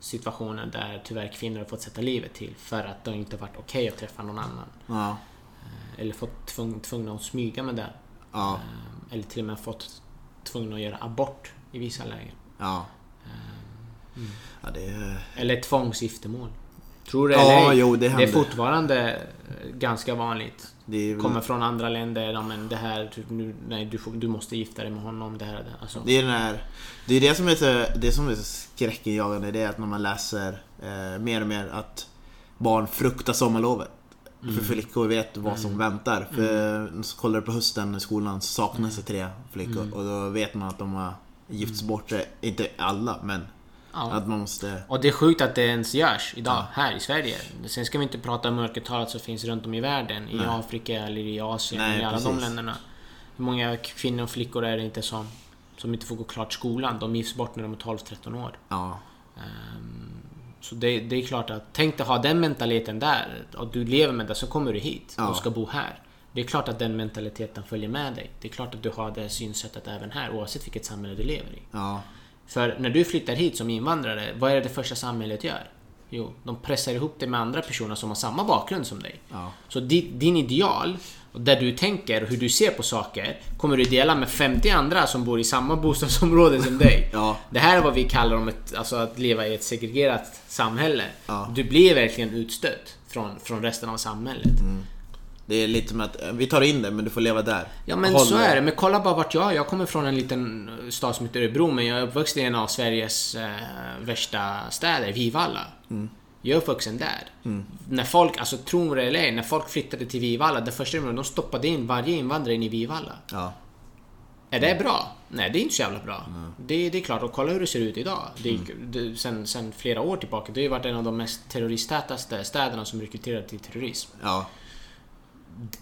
situationer där tyvärr kvinnor har fått sätta livet till för att det inte varit okej att träffa någon annan. Ja. Eller fått tvung, tvungna att smyga med det. Ja. Ehm, Eller till och med fått tvungna att göra abort i vissa lägen. Ja. Mm. Det. Eller tvångsgiftermål. Tror det Ja, ej, jo, det det är fortfarande eh, ganska vanligt. Är, Kommer från andra länder, ja, men det här, typ, nu, nej du, får, du måste gifta dig med honom. Det här, det, alltså. det är den här... Det är det som är så, det som är så skräckinjagande, det är att när man läser eh, mer och mer att barn fruktar sommarlovet. Mm. För flickor vet vad som väntar. För så kollar du på hösten i skolan så saknas det tre flickor. Mm. Och då vet man att de har gifts bort sig. Inte alla, men Ja. att man måste... Och det är sjukt att det ens görs idag, här i Sverige. Sen ska vi inte prata om mörkertalet som finns runt om i världen. I Nej. Afrika eller i Asien, Nej, i alla de precis. länderna. Hur många kvinnor och flickor är det inte som, som inte får gå klart skolan? De gifts bort när de är 12-13 år. Ja. Ehm, Så det, det är klart att, tänk dig ha den mentaliteten där och du lever med det, så kommer du hit Ja. och ska bo här. Det är klart att den mentaliteten följer med dig. Det är klart att du har det synsättet även här oavsett vilket samhälle du lever i. Ja. För när du flyttar hit som invandrare, vad är det, första samhället gör? Jo, de pressar ihop dig med andra personer som har samma bakgrund som dig. Ja. Så di, din ideal, där du tänker och hur du ser på saker, kommer du dela med 50 andra som bor i samma bostadsområde som dig. Ja. Det här är vad vi kallar om ett, alltså att leva i ett segregerat samhälle. Ja. Du blir verkligen utstött från, från resten av samhället. Mm. Det är lite som att eh, vi tar in det men du får leva där. Ja men Håll så dig. är det. Men kolla bara vart jag är. Jag kommer från en liten eh, stad som heter Örebro men jag är uppvuxen i en av Sveriges eh, värsta städer, Vivalla. Jag är uppvuxen där. När folk, alltså tro det eller ej, när folk flyttade till Vivalla, det första de de stoppade in varje invandrare in i Vivalla. Ja. Är det bra? Nej, det är inte så jävla bra. Det, det är klart, och kolla hur det ser ut idag. Det, det, sen, sen flera år tillbaka, det har ju varit en av de mest terroristtätaste städerna som rekryterar till terrorism. Ja.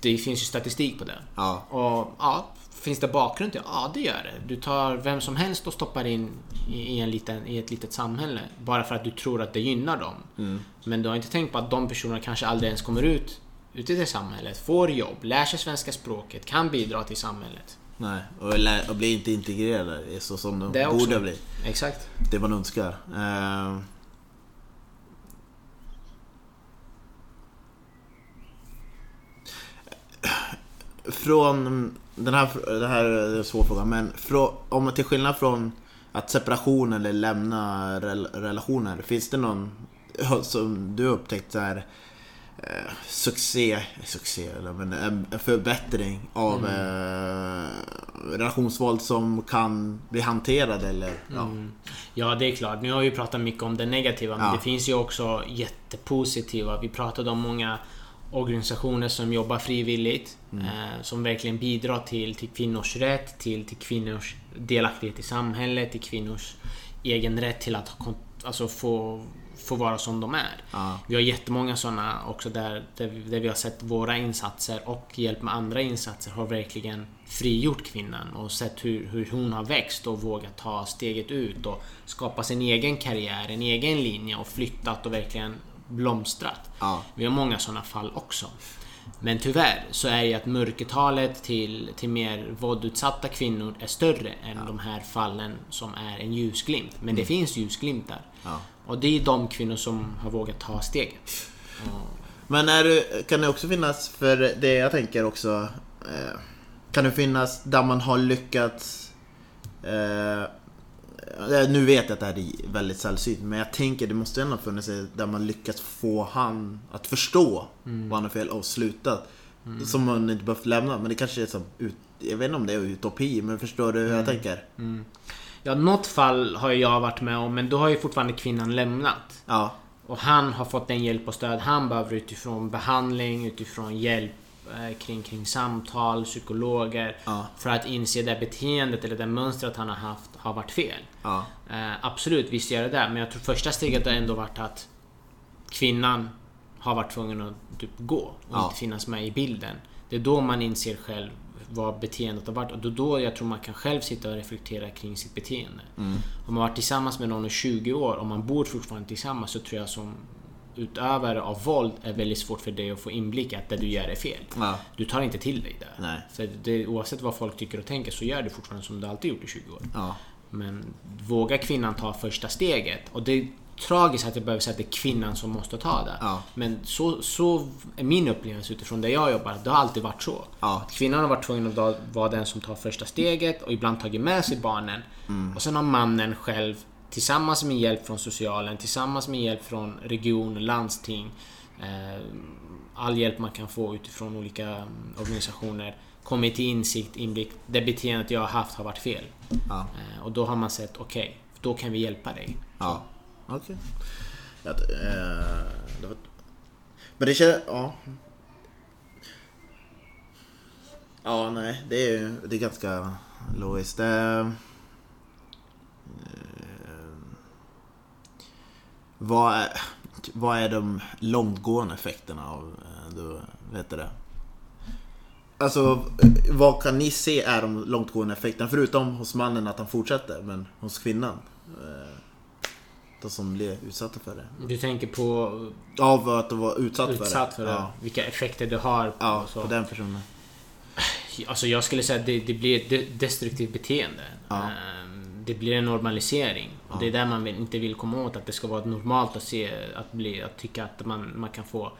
Det finns ju statistik på det. Ja. Och ja, finns det bakgrund till Ja, det gör det. Du tar vem som helst och stoppar in i, en liten, i ett litet samhälle. Bara för att du tror att det gynnar dem. Mm. Men du har inte tänkt på att de personerna kanske aldrig ens kommer ut, ut i det samhället. Får jobb, lär sig svenska språket, kan bidra till samhället. Nej, och, lä- och bli inte integrerade så som de Det också. borde bli. Exakt. Det man önskar. Eh, Från den här, det här är en svår fråga, men från, om till skillnad från att separation eller lämna rel, relationer, finns det någon som du har upptäckt så här eh, succé, succé eller men en förbättring av eh, relationsvåld som kan bli hanterad eller ja. Mm. Ja, det är klart. Nu har vi pratat mycket om det negativa, men Ja. det finns ju också jättepositiva. Vi pratade om många organisationer som jobbar frivilligt. Eh, som verkligen bidrar till, till kvinnors rätt, till, till kvinnors delaktighet i samhället, till kvinnors egen rätt till att ha alltså få, få vara som de är. Ja. Vi har jättemånga sådana också där, där, vi, där vi har sett våra insatser och hjälp med andra insatser har verkligen frigjort kvinnan och sett hur, hur hon har växt och vågat ta steget ut och skapa sin egen karriär, en egen linje och flyttat och verkligen blomstrat. Ja. Vi har många sådana fall också. Men tyvärr så är ju att mörkertalet till, till mer våldutsatta kvinnor är större än de här fallen som är en ljusglimt. Men det finns ljusglimtar. Ja. Och det är de kvinnor som har vågat ta steget. Men är kan det också finnas, för det jag tänker också, eh, kan det finnas där man har lyckats eh, nu vet jag att det här är väldigt sällsynt, men jag tänker det måste ändå funnits där man lyckats få han att förstå vad han har fel och slutat. Som man inte behövt lämna, men det kanske är som jag vet inte om det är utopi, men förstår du hur jag tänker? Ja, något fall har jag varit med om, men då har ju fortfarande kvinnan lämnat. Ja, Och han har fått den hjälp och stöd han behöver utifrån behandling, utifrån hjälp eh, kring, kring samtal, psykologer. Ja. För att inse det beteendet eller det mönstret han har haft har varit fel. ja, Eh, absolut, visst gör det det. Men jag tror första steget har ändå varit att kvinnan har varit tvungen att typ gå och Ja. inte finnas med i bilden. Det är då man inser själv vad beteendet har varit och då, då jag tror man kan själv sitta och reflektera kring sitt beteende. Mm. Om man har varit tillsammans med någon i 20 år och man bor fortfarande tillsammans så tror jag som utövare av våld är väldigt svårt för dig att få inblick att det du gör är fel. Ja. Du tar inte till dig det. Nej. För det, oavsett vad folk tycker och tänker så gör du fortfarande som du alltid gjort i 20 år. Ja. Men vågar kvinnan ta första steget? Och det är tragiskt att jag behöver säga att det är kvinnan som måste ta det. Ja. Men så, så är min upplevelse utifrån där jag jobbar. Det har alltid varit så. Ja. Kvinnan har varit tvungen att vara den som tar första steget och ibland tagit med sig barnen. Mm. Och sen har mannen själv tillsammans med hjälp från socialen, tillsammans med hjälp från region, landsting, eh, all hjälp man kan få utifrån olika mm, organisationer kommit till insikt, inblick. Det beteendet jag har haft har varit fel. Ja. Eh, och då har man sett, okej, då kan vi hjälpa dig. Ja. Okej. Det, eh, var... Men det känns... Ja. Ja, nej. Det är ju det är ganska logiskt. Det, eh, vad, är, vad är de långtgående effekterna av... eh, Du, vet det? Alltså, vad kan ni se är de långtgående effekterna? Förutom hos mannen att han fortsätter, men hos kvinnan? Eh, De som blir utsatta för det. Du tänker på Av att vara utsatt, utsatt för det, Ja, vilka effekter det har på ja på den personen. Alltså jag skulle säga att det, det blir ett de- destruktivt beteende. Ja. Ehm, Det blir en normalisering. Och det är där man inte vill komma åt. Att det ska vara normalt att se, att, bli, att tycka att man, man kan få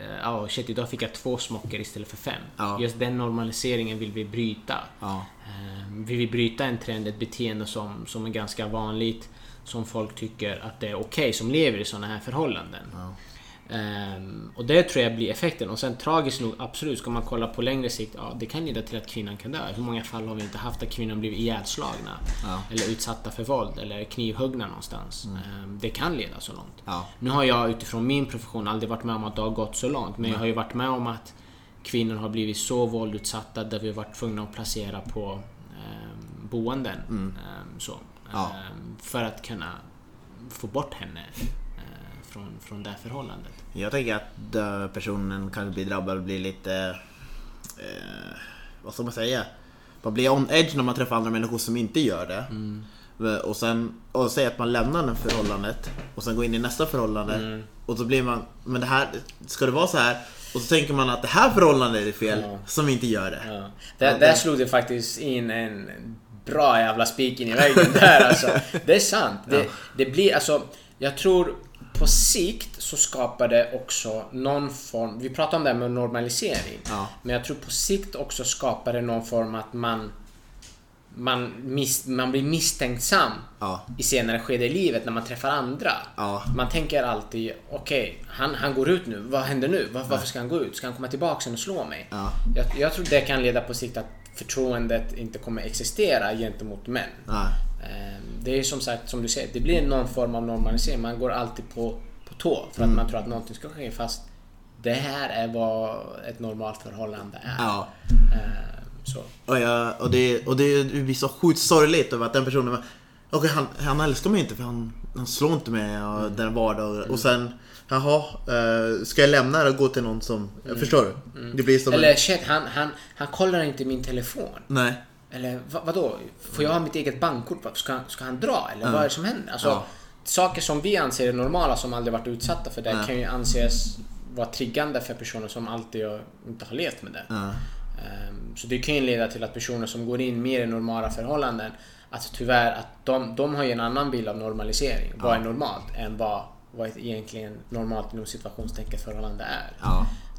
eh, Ja, shit, idag fick jag två smockor istället för fem. Ja. Just den normaliseringen vill vi bryta. Ja. Ehm, Vi vill bryta en trend, ett beteende som, som är ganska vanligt. Som folk tycker att det är okej, som lever i sådana här förhållanden. Ja. Ehm, och det tror jag blir effekten. Och sen tragiskt nog, absolut, ska man kolla på längre sikt, ja det kan leda till att kvinnan kan dö. Hur många fall har vi inte haft där kvinnor blivit ihjälslagna? Ja. Eller utsatta för våld, eller knivhuggna någonstans. Ehm, det kan leda så långt. Ja. Nu har jag utifrån min profession aldrig varit med om att det har gått så långt. Men jag har ju varit med om att kvinnor har blivit så våldutsatta där vi har varit tvungna att placera på ehm, boenden. Ehm, så. Ja. För att kunna få bort henne eh, från, från det förhållandet. Jag tänker att personen kanske blir drabbad och blir lite... Eh, vad ska man säga? Man blir on edge när man träffar andra människor som inte gör det. Och sen och säga att man lämnar det förhållandet och sen går in i nästa förhållande. Och så blir man, men det här, ska det vara så här? Och så tänker man att det här förhållandet är fel, Ja. som inte gör det. Ja. Där, där slog det faktiskt in en bra jävla spik in i väggen där alltså. Det är sant. Det, det blir alltså, jag tror på sikt så skapar det också någon form, vi pratar om det här med normalisering. Ja. Men jag tror på sikt också skapar det någon form att man man, mis, man blir misstänksam Ja. i senare skede i livet när man träffar andra. Ja. Man tänker alltid, okej, han, han går ut nu. Vad händer nu? Var, varför ska han gå ut? Ska han komma tillbaka sen och slå mig? Ja. Jag, jag tror det kan leda på sikt att förtroendet inte kommer existera gentemot män. Det är som sagt, som du säger, det blir någon form av normalisering. Man går alltid på, på tå för att Mm. man tror att någonting ska ske. Fast det här är vad ett normalt förhållande är. Ja. Ehm, Så. Och, jag, och, det, och det blir så sjukt sorgligt över att den personen var- Okej, han, han älskar mig inte för han, han slår inte mig och Mm. den vardag och sen Jaha, eh, ska jag lämna det och gå till någon som... Förstår du? Det blir som Mm. Eller en, shit, han, han, han kollar inte min telefon. Nej. Eller va, vadå? Får jag ha mitt eget bankkort? Ska, ska han dra? Eller vad är det som händer? Alltså, Ja. Saker som vi anser är normala, som aldrig varit utsatta för det, Ja. kan ju anses vara triggande för personer som alltid inte har levt med det. Ehm, Så det kan ju leda till att personer som går in mer i normala förhållanden, att tyvärr att de, de har ju en annan bild av normalisering. Vad är normalt? Än vad, vad egentligen normalt inom situationstecken förhållande är.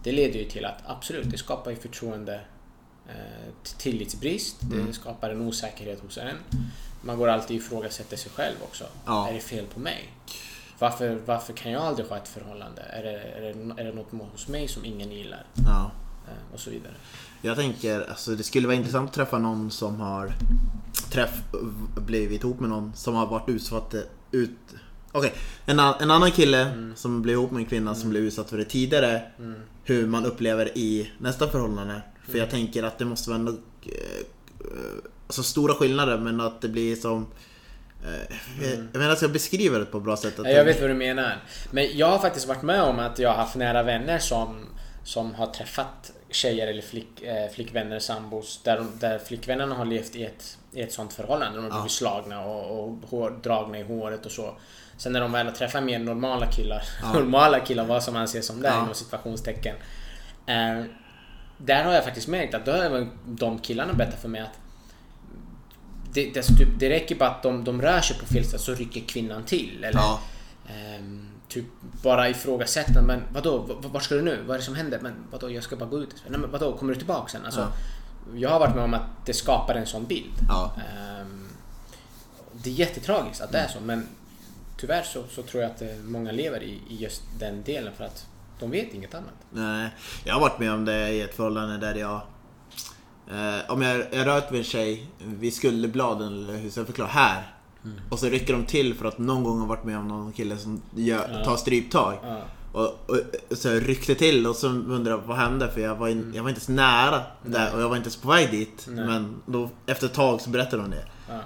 Det leder ju till att absolut, det skapar ju förtroende tillitsbrist. Mm. Det skapar en osäkerhet hos en. Man går alltid ifrågasätter sig själv också. Ja. Är det fel på mig? Varför, varför kan jag aldrig ha ett förhållande? Är det, är det, är det något hos mig som ingen gillar? ja. Eh, och så vidare. Jag tänker, alltså det skulle vara intressant att träffa någon som har träff, blivit ihop med någon som har varit utsatt ut... Okej, en, an- en annan kille Mm. som blev ihop med en kvinna som blev utsatt för det tidigare. Hur man upplever i nästa förhållande. För Mm. jag tänker att det måste vara ändå, eh, eh, alltså stora skillnader men att det blir som... Eh, jag, jag menar, jag ska beskriva det på ett bra sätt. Att Mm. Ja, jag vet vad du menar. Men jag har faktiskt varit med om att jag har haft nära vänner som, som har träffat tjejer eller flick, flickvänner, sambos, där, där flickvännerna har levt i ett, i ett sånt förhållande. De har blivit slagna och, och hår, dragna i håret och så. Sen när de väl har träffat mer normala killar, normala killar, vad som anses som det Ja. inom situationstecken. Eh, där har jag faktiskt märkt att då har även de killarna berättat för mig att det, det, typ, det räcker bara att de, de rör sig på fel sätt så rycker kvinnan till. Eller, Ja. ehm, typ bara ifrågasätta. Men vadå, vart ska du nu? Vad är det som händer? Men vadå, jag ska bara gå ut. Nej, men vadå, kommer du tillbaka sen? Alltså, Jag har varit med om att det skapar en sån bild. Ja. Ehm, det är jättetragiskt att det är så men tyvärr så, så tror jag att eh, många lever i, i just den delen för att de vet inget annat. Nej, jag har varit med om det i ett förhållande där jag... Eh, om jag, jag rört med en tjej vid skulderbladen, eller hur ska jag förklara? Här. Mm. Och så rycker de till för att någon gång har varit med om någon kille som gör, tar stryptag. Ja. Och, och, och så jag ryckte till och så undrar jag vad hände? För jag var, in, jag var inte så nära där och jag var inte så på väg dit. Mm. Nej. Men då, efter ett tag så berättade de det. Ja.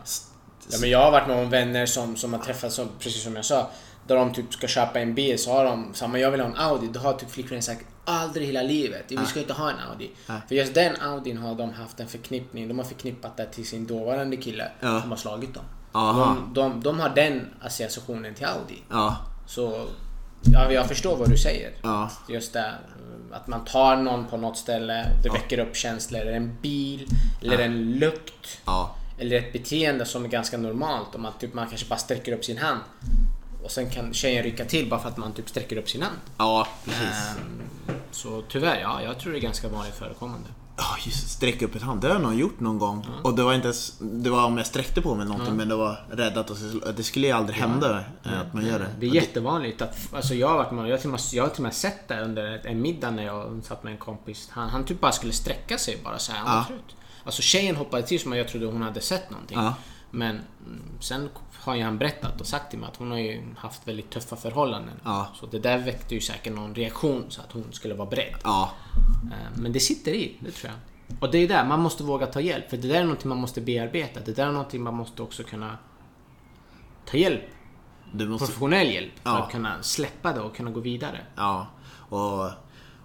Ja, men jag har varit med om vänner som, som har träffats, som, precis som jag sa, där de typ ska köpa en bil så har de samma, jag vill ha en Audi, då har typ flickvännen sagt aldrig i hela livet, vi ska inte ha en Audi. För just den Audin har de haft en förknippning, de har förknippat det till sin dåvarande kille Ja. som har slagit dem. De, de, de har den associationen till Audi. Ja, Så ja, jag förstår vad du säger. ja, Just det, att man tar någon på något ställe, det väcker upp känslor. Eller en bil, eller en lukt. ja. Eller ett beteende som är ganska normalt. Om man, typ, man kanske bara sträcker upp sin hand. Och sen kan tjejen rycka till bara för att man typ sträcker upp sin hand. Ja, precis. Ehm, så tyvärr, ja, jag tror det är ganska vanligt förekommande. Ja, just sträcka upp ett hand. Det har jag nog gjort någon gång. Och det var inte ens, Det var om jag sträckte på mig någonting men det var rädd att det, skulle ju aldrig hända eh, att man gör det. Det är jättevanligt att, alltså jag har varit med, jag har till och med, jag har till och med sett det under en middag när jag satt med en kompis. Han, han typ bara skulle sträcka sig bara så här, han Ja. Alltså tjejen hoppade till som jag trodde hon hade sett någonting. Ja. Men mm, sen har ju han berättat och sagt till mig att hon har ju haft väldigt tuffa förhållanden. Ja. Så det där väckte ju säkert någon reaktion så att hon skulle vara beredd. Ja, Eh, Men det sitter i, det tror jag. Och det är där, man måste våga ta hjälp. För det där är någonting man måste bearbeta. Det där är någonting man måste också kunna ta hjälp du måste... professionell hjälp för Ja. att kunna släppa det och kunna gå vidare. Ja. Och,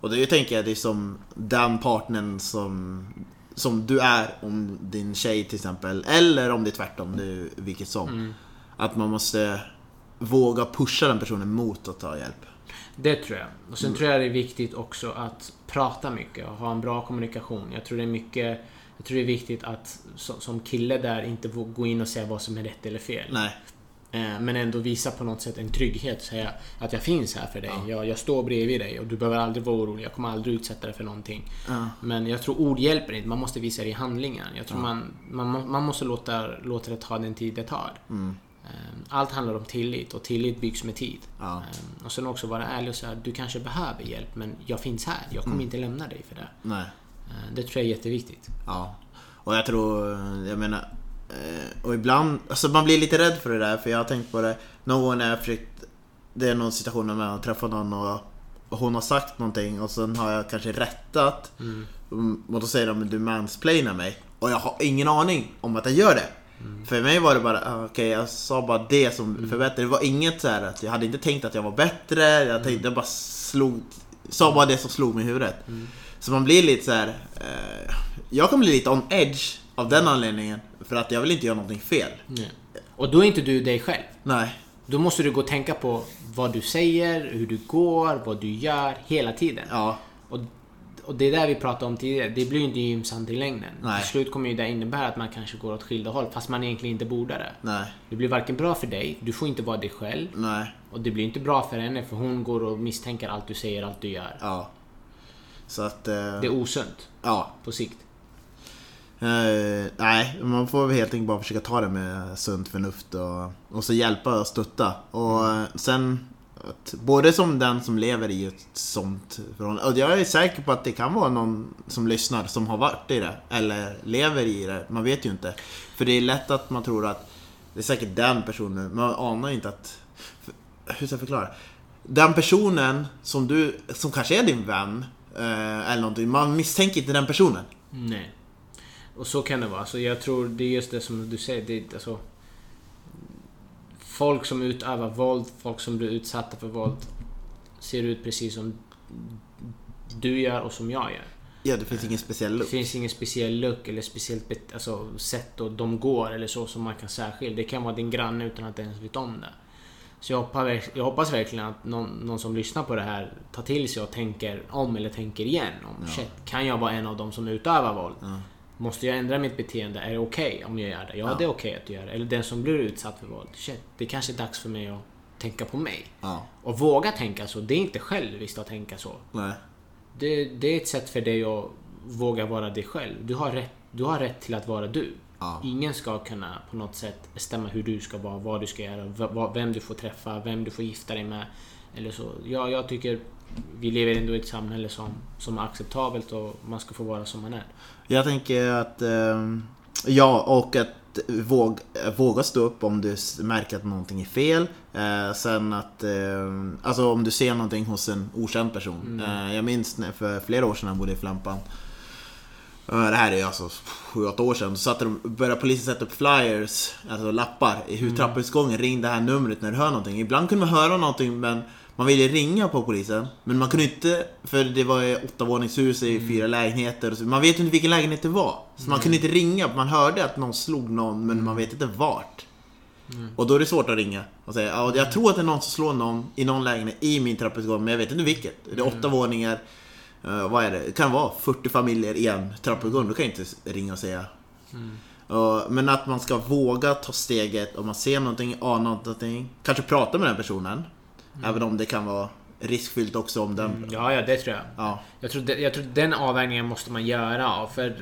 och det tänker jag, det är som den partnern som, som du är om din tjej till exempel. Eller om det är tvärtom, det är vilket som. Mm. Att man måste våga pusha den personen mot att ta hjälp. Det tror jag. Och sen tror jag det är viktigt också att prata mycket och ha en bra kommunikation. Jag tror det är mycket jag tror det är viktigt att som, kille där inte gå in och säga vad som är rätt eller fel. Nej. Eh, Men ändå visa på något sätt en trygghet. Säga att jag finns här för dig. Jag, jag står bredvid dig och du behöver aldrig vara orolig. Jag kommer aldrig utsätta dig för någonting. Ja. Men jag tror ord hjälper inte. Man måste visa det i handlingar. Jag tror man, man, må- man måste låta, låta det ta den tid det tar. Mm. Eh, Allt handlar om tillit och tillit byggs med tid. Ja. Eh, Och sen också vara ärlig och säga du kanske behöver hjälp men jag finns här. Jag kommer inte lämna dig för det. Nej. Eh, Det tror jag är jätteviktigt. Ja. Och jag tror, jag menar... Och ibland, alltså man blir lite rädd för det där för jag har tänkt på det någon gång när jag försökt Det är någon situation när jag träffar någon och, och hon har sagt någonting och sen har jag kanske rättat Mm, Och då säger de du mansplainar mig Och jag har ingen aning om att jag gör det För mig var det bara, ah, okej jag sa bara det som förbättrade Det var inget så här att jag hade inte tänkt att jag var bättre Jag tänkte, jag bara slog Sa bara det som slog mig i huvudet Så man blir lite så här. Eh, jag kan bli lite on edge av den anledningen. För att jag vill inte göra någonting fel. Nej. Och då är inte du dig själv. Nej. Då måste du gå och tänka på vad du säger, hur du går, vad du gör hela tiden. Ja. Och, och det är där vi pratade om tidigare. Det blir ju inte gynnsamt i längden. Nej. Till slut kommer ju det innebära att man kanske går åt skilda håll fast man egentligen inte borde det. Nej. Det blir varken bra för dig, du får inte vara dig själv. Nej. Och det blir inte bra för henne för hon går och misstänker allt du säger, allt du gör. Ja. Så att... eh, Det är osunt ja. på sikt. Eh, nej, man får väl helt enkelt bara försöka ta det med sunt förnuft och, och så hjälpa och stötta. Och eh, sen, att, både som den som lever i ett sånt förhållande. Och jag är säker på att det kan vara någon som lyssnar som har varit i det. Eller lever i det. Man vet ju inte. För det är lätt att man tror att det är säkert den personen. Man anar ju inte att... för- Hur ska jag förklara? Den personen som du, som kanske är din vän. Eh, eller någonting. Man misstänker inte den personen. Nej. Och så kan det vara. Så jag tror det är just det som du säger. Det alltså, folk som utövar våld, folk som blir utsatta för våld ser ut precis som du gör och som jag gör. Ja, det finns ingen speciell Det look. finns ingen speciell look eller speciellt alltså, sätt och de går eller så som man kan särskilja. Det kan vara din granne utan att ens vet om det. Så jag hoppas, jag hoppas verkligen att någon, någon som lyssnar på det här tar till sig och tänker om eller tänker igen. Om, shit, kan jag vara en av dem som utövar våld? Måste jag ändra mitt beteende? Är det okej om jag gör det? Ja, Ja. det är okej att göra det. Eller den som blir utsatt för våld. Shit, det kanske är dags för mig att tänka på mig. Ja. Och våga tänka så. Det är inte själviskt att tänka så. Nej. Det, det är ett sätt för dig att våga vara dig själv. Du har rätt, du har rätt till att vara du. Ja. Ingen ska kunna på något sätt bestämma hur du ska vara, vad du ska göra, vem du får träffa, vem du får gifta dig med. Eller så. Ja, jag tycker vi lever ändå i ett samhälle som, som är acceptabelt och man ska få vara som man är. Jag tänker att... ehm, ja, och att våg, våga stå upp om du märker att någonting är fel. Eh, sen att... ehm, alltså om du ser någonting hos en okänd person. Eh, jag minns för flera år sedan jag bodde i Flampan. Eh, Det här är alltså 7-8 år sedan. Så satte de, började polisen sätta upp flyers, alltså lappar, i hur trappuppgången. Ring det här numret när du hör någonting. Ibland kunde man höra någonting men man ville ringa på polisen. Men man kunde inte, för det var åttavåningshus i fyra lägenheter. och så- Man vet inte vilken lägenhet det var. Så man kunde inte ringa. Man hörde att någon slog någon men man vet inte vart. Och då är det svårt att ringa och säga ja, jag tror att det är någon som slår någon i någon lägenhet i min trappuppgång men jag vet inte vilket. Det är åtta våningar. Eh, vad är det? Det kan vara 40 familjer i en trappuppgång. Då kan jag inte ringa och säga. Och- men att man ska våga ta steget om man ser någonting, anar någonting. Kanske prata med den personen. Även om det kan vara riskfyllt också om den... Ja, ja, det tror jag. Ja. Jag tror, jag tror den avvägningen måste man göra. För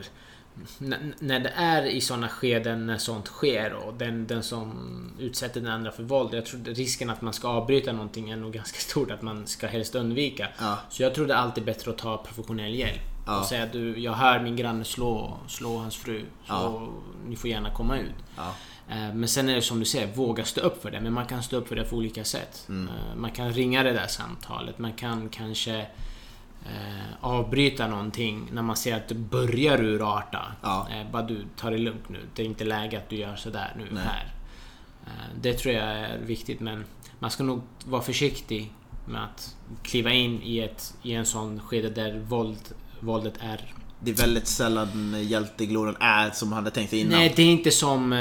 när det är i sådana skeden när sånt sker och den, den som utsätter den andra för våld. Jag tror risken att man ska avbryta någonting är nog ganska stort. Att man ska helst undvika. Ja. Så jag tror det är alltid bättre att ta professionell hjälp. Ja. Och säga du, jag hör min granne slå, slå hans fru. Så Ja. ni får gärna komma ut. Eh, Men sen är det som du säger, våga stå upp för det. Men man kan stå upp för det på olika sätt. Mm. Eh, Man kan ringa det där samtalet. Man kan kanske eh, avbryta någonting när man ser att det börjar urarta. Ja. Eh, bara du, ta det lugnt nu. Det är inte läge att du gör sådär nu Nej. här. Eh, det tror jag är viktigt men man ska nog vara försiktig med att kliva in i, ett, i en sån skede där våld, våldet är Det är väldigt sällan hjältegloren är som man hade tänkt innan. Nej, det är inte som eh,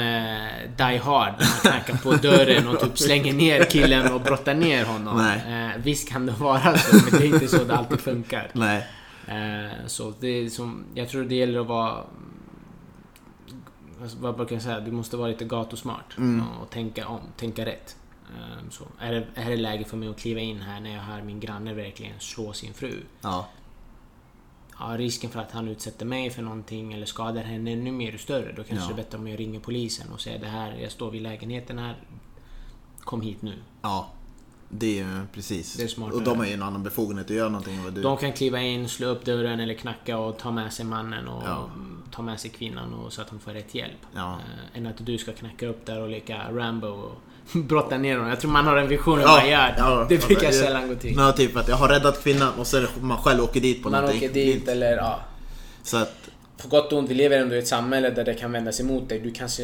Die Hard. Man knackar på dörren och typ slänger ner killen och brottar ner honom. Nej. Eh, visst kan det vara så, men det är inte så det alltid funkar. Nej. Eh, så det är som... Jag tror det gäller att vara... Alltså, vad brukar jag säga? Du måste vara lite gatusmart. Mm. Och tänka om, tänka rätt. Eh, så är det, är det läge för mig att kliva in här när jag hör min granne verkligen slå sin fru? Ja. Ja, risken för att han utsätter mig för någonting eller skadar henne ännu mer större. Då kanske Ja. det är bättre om jag ringer polisen och säger det här, jag står vid lägenheten här. Kom hit nu. Ja. Det är precis. Det är smartare. och de har ju en annan befogenhet att göra någonting än vad du... De kan kliva in, slå upp dörren eller knacka och ta med sig mannen och Ja. ta med sig kvinnan och, så att hon får rätt hjälp. Ja. Eh, än att du ska knacka upp där och leka Rambo och brotta ner honom. Jag tror man har en vision hur man gör. ja, det brukar ja, sällan gå till. Ja, typ att jag har räddat kvinnan och sen man själv åker dit på Man någonting. åker dit eller ja. Så att, På gott och ont, vi lever ändå i ett samhälle där det kan vändas emot dig. Du kanske,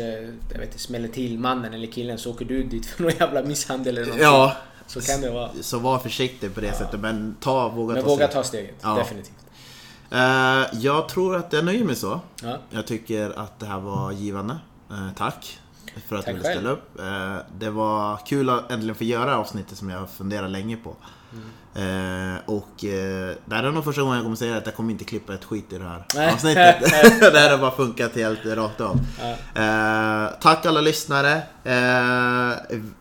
jag vet smäller till mannen eller killen så åker du dit för någon jävla misshandel eller något. ja. Så kan det vara. Så var försiktig på det sättet, men ta, våga Men ta våga steg. ta steget, Ja. definitivt. Eh, jag tror att jag nöjer mig så. Ja. Jag tycker att det här var givande. Eh, tack för att Tack du ville ställa upp. Eh, det var kul att äntligen få göra avsnittet som jag har funderat länge på. Eh, och eh, det här är nog första gången jag kommer säga att jag kommer inte klippa ett skit i det här Nej. avsnittet. det här har bara funkat helt rakt av. Eh, tack alla lyssnare.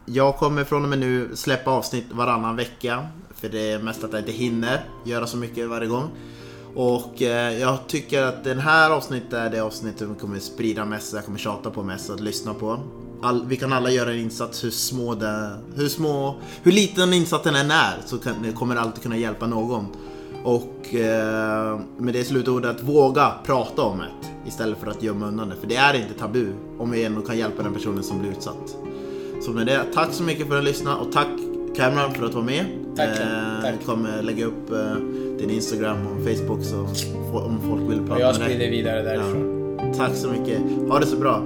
Jag kommer från och med nu släppa avsnitt varannan vecka. För det är mest att jag inte hinner göra så mycket varje gång. Och eh, jag tycker att den här avsnittet är det avsnitt som kommer sprida mest, jag kommer tjata på mest att lyssna på. All, vi kan alla göra en insats hur små det, hur små, hur liten insatsen än är så kan, kommer det alltid kunna hjälpa någon. Och eh, med det slutordet våga prata om det istället för att gömma undan det. För det är inte tabu om vi ändå kan hjälpa den personen som blir utsatt. Så med det, tack så mycket för att lyssna och tack Cameron för att vara med. Tack, Eh, tack. Jag kommer lägga upp eh, din Instagram och Facebook så om folk vill prata jag med dig. sprider vidare därifrån. Tack så mycket. Ha det så bra.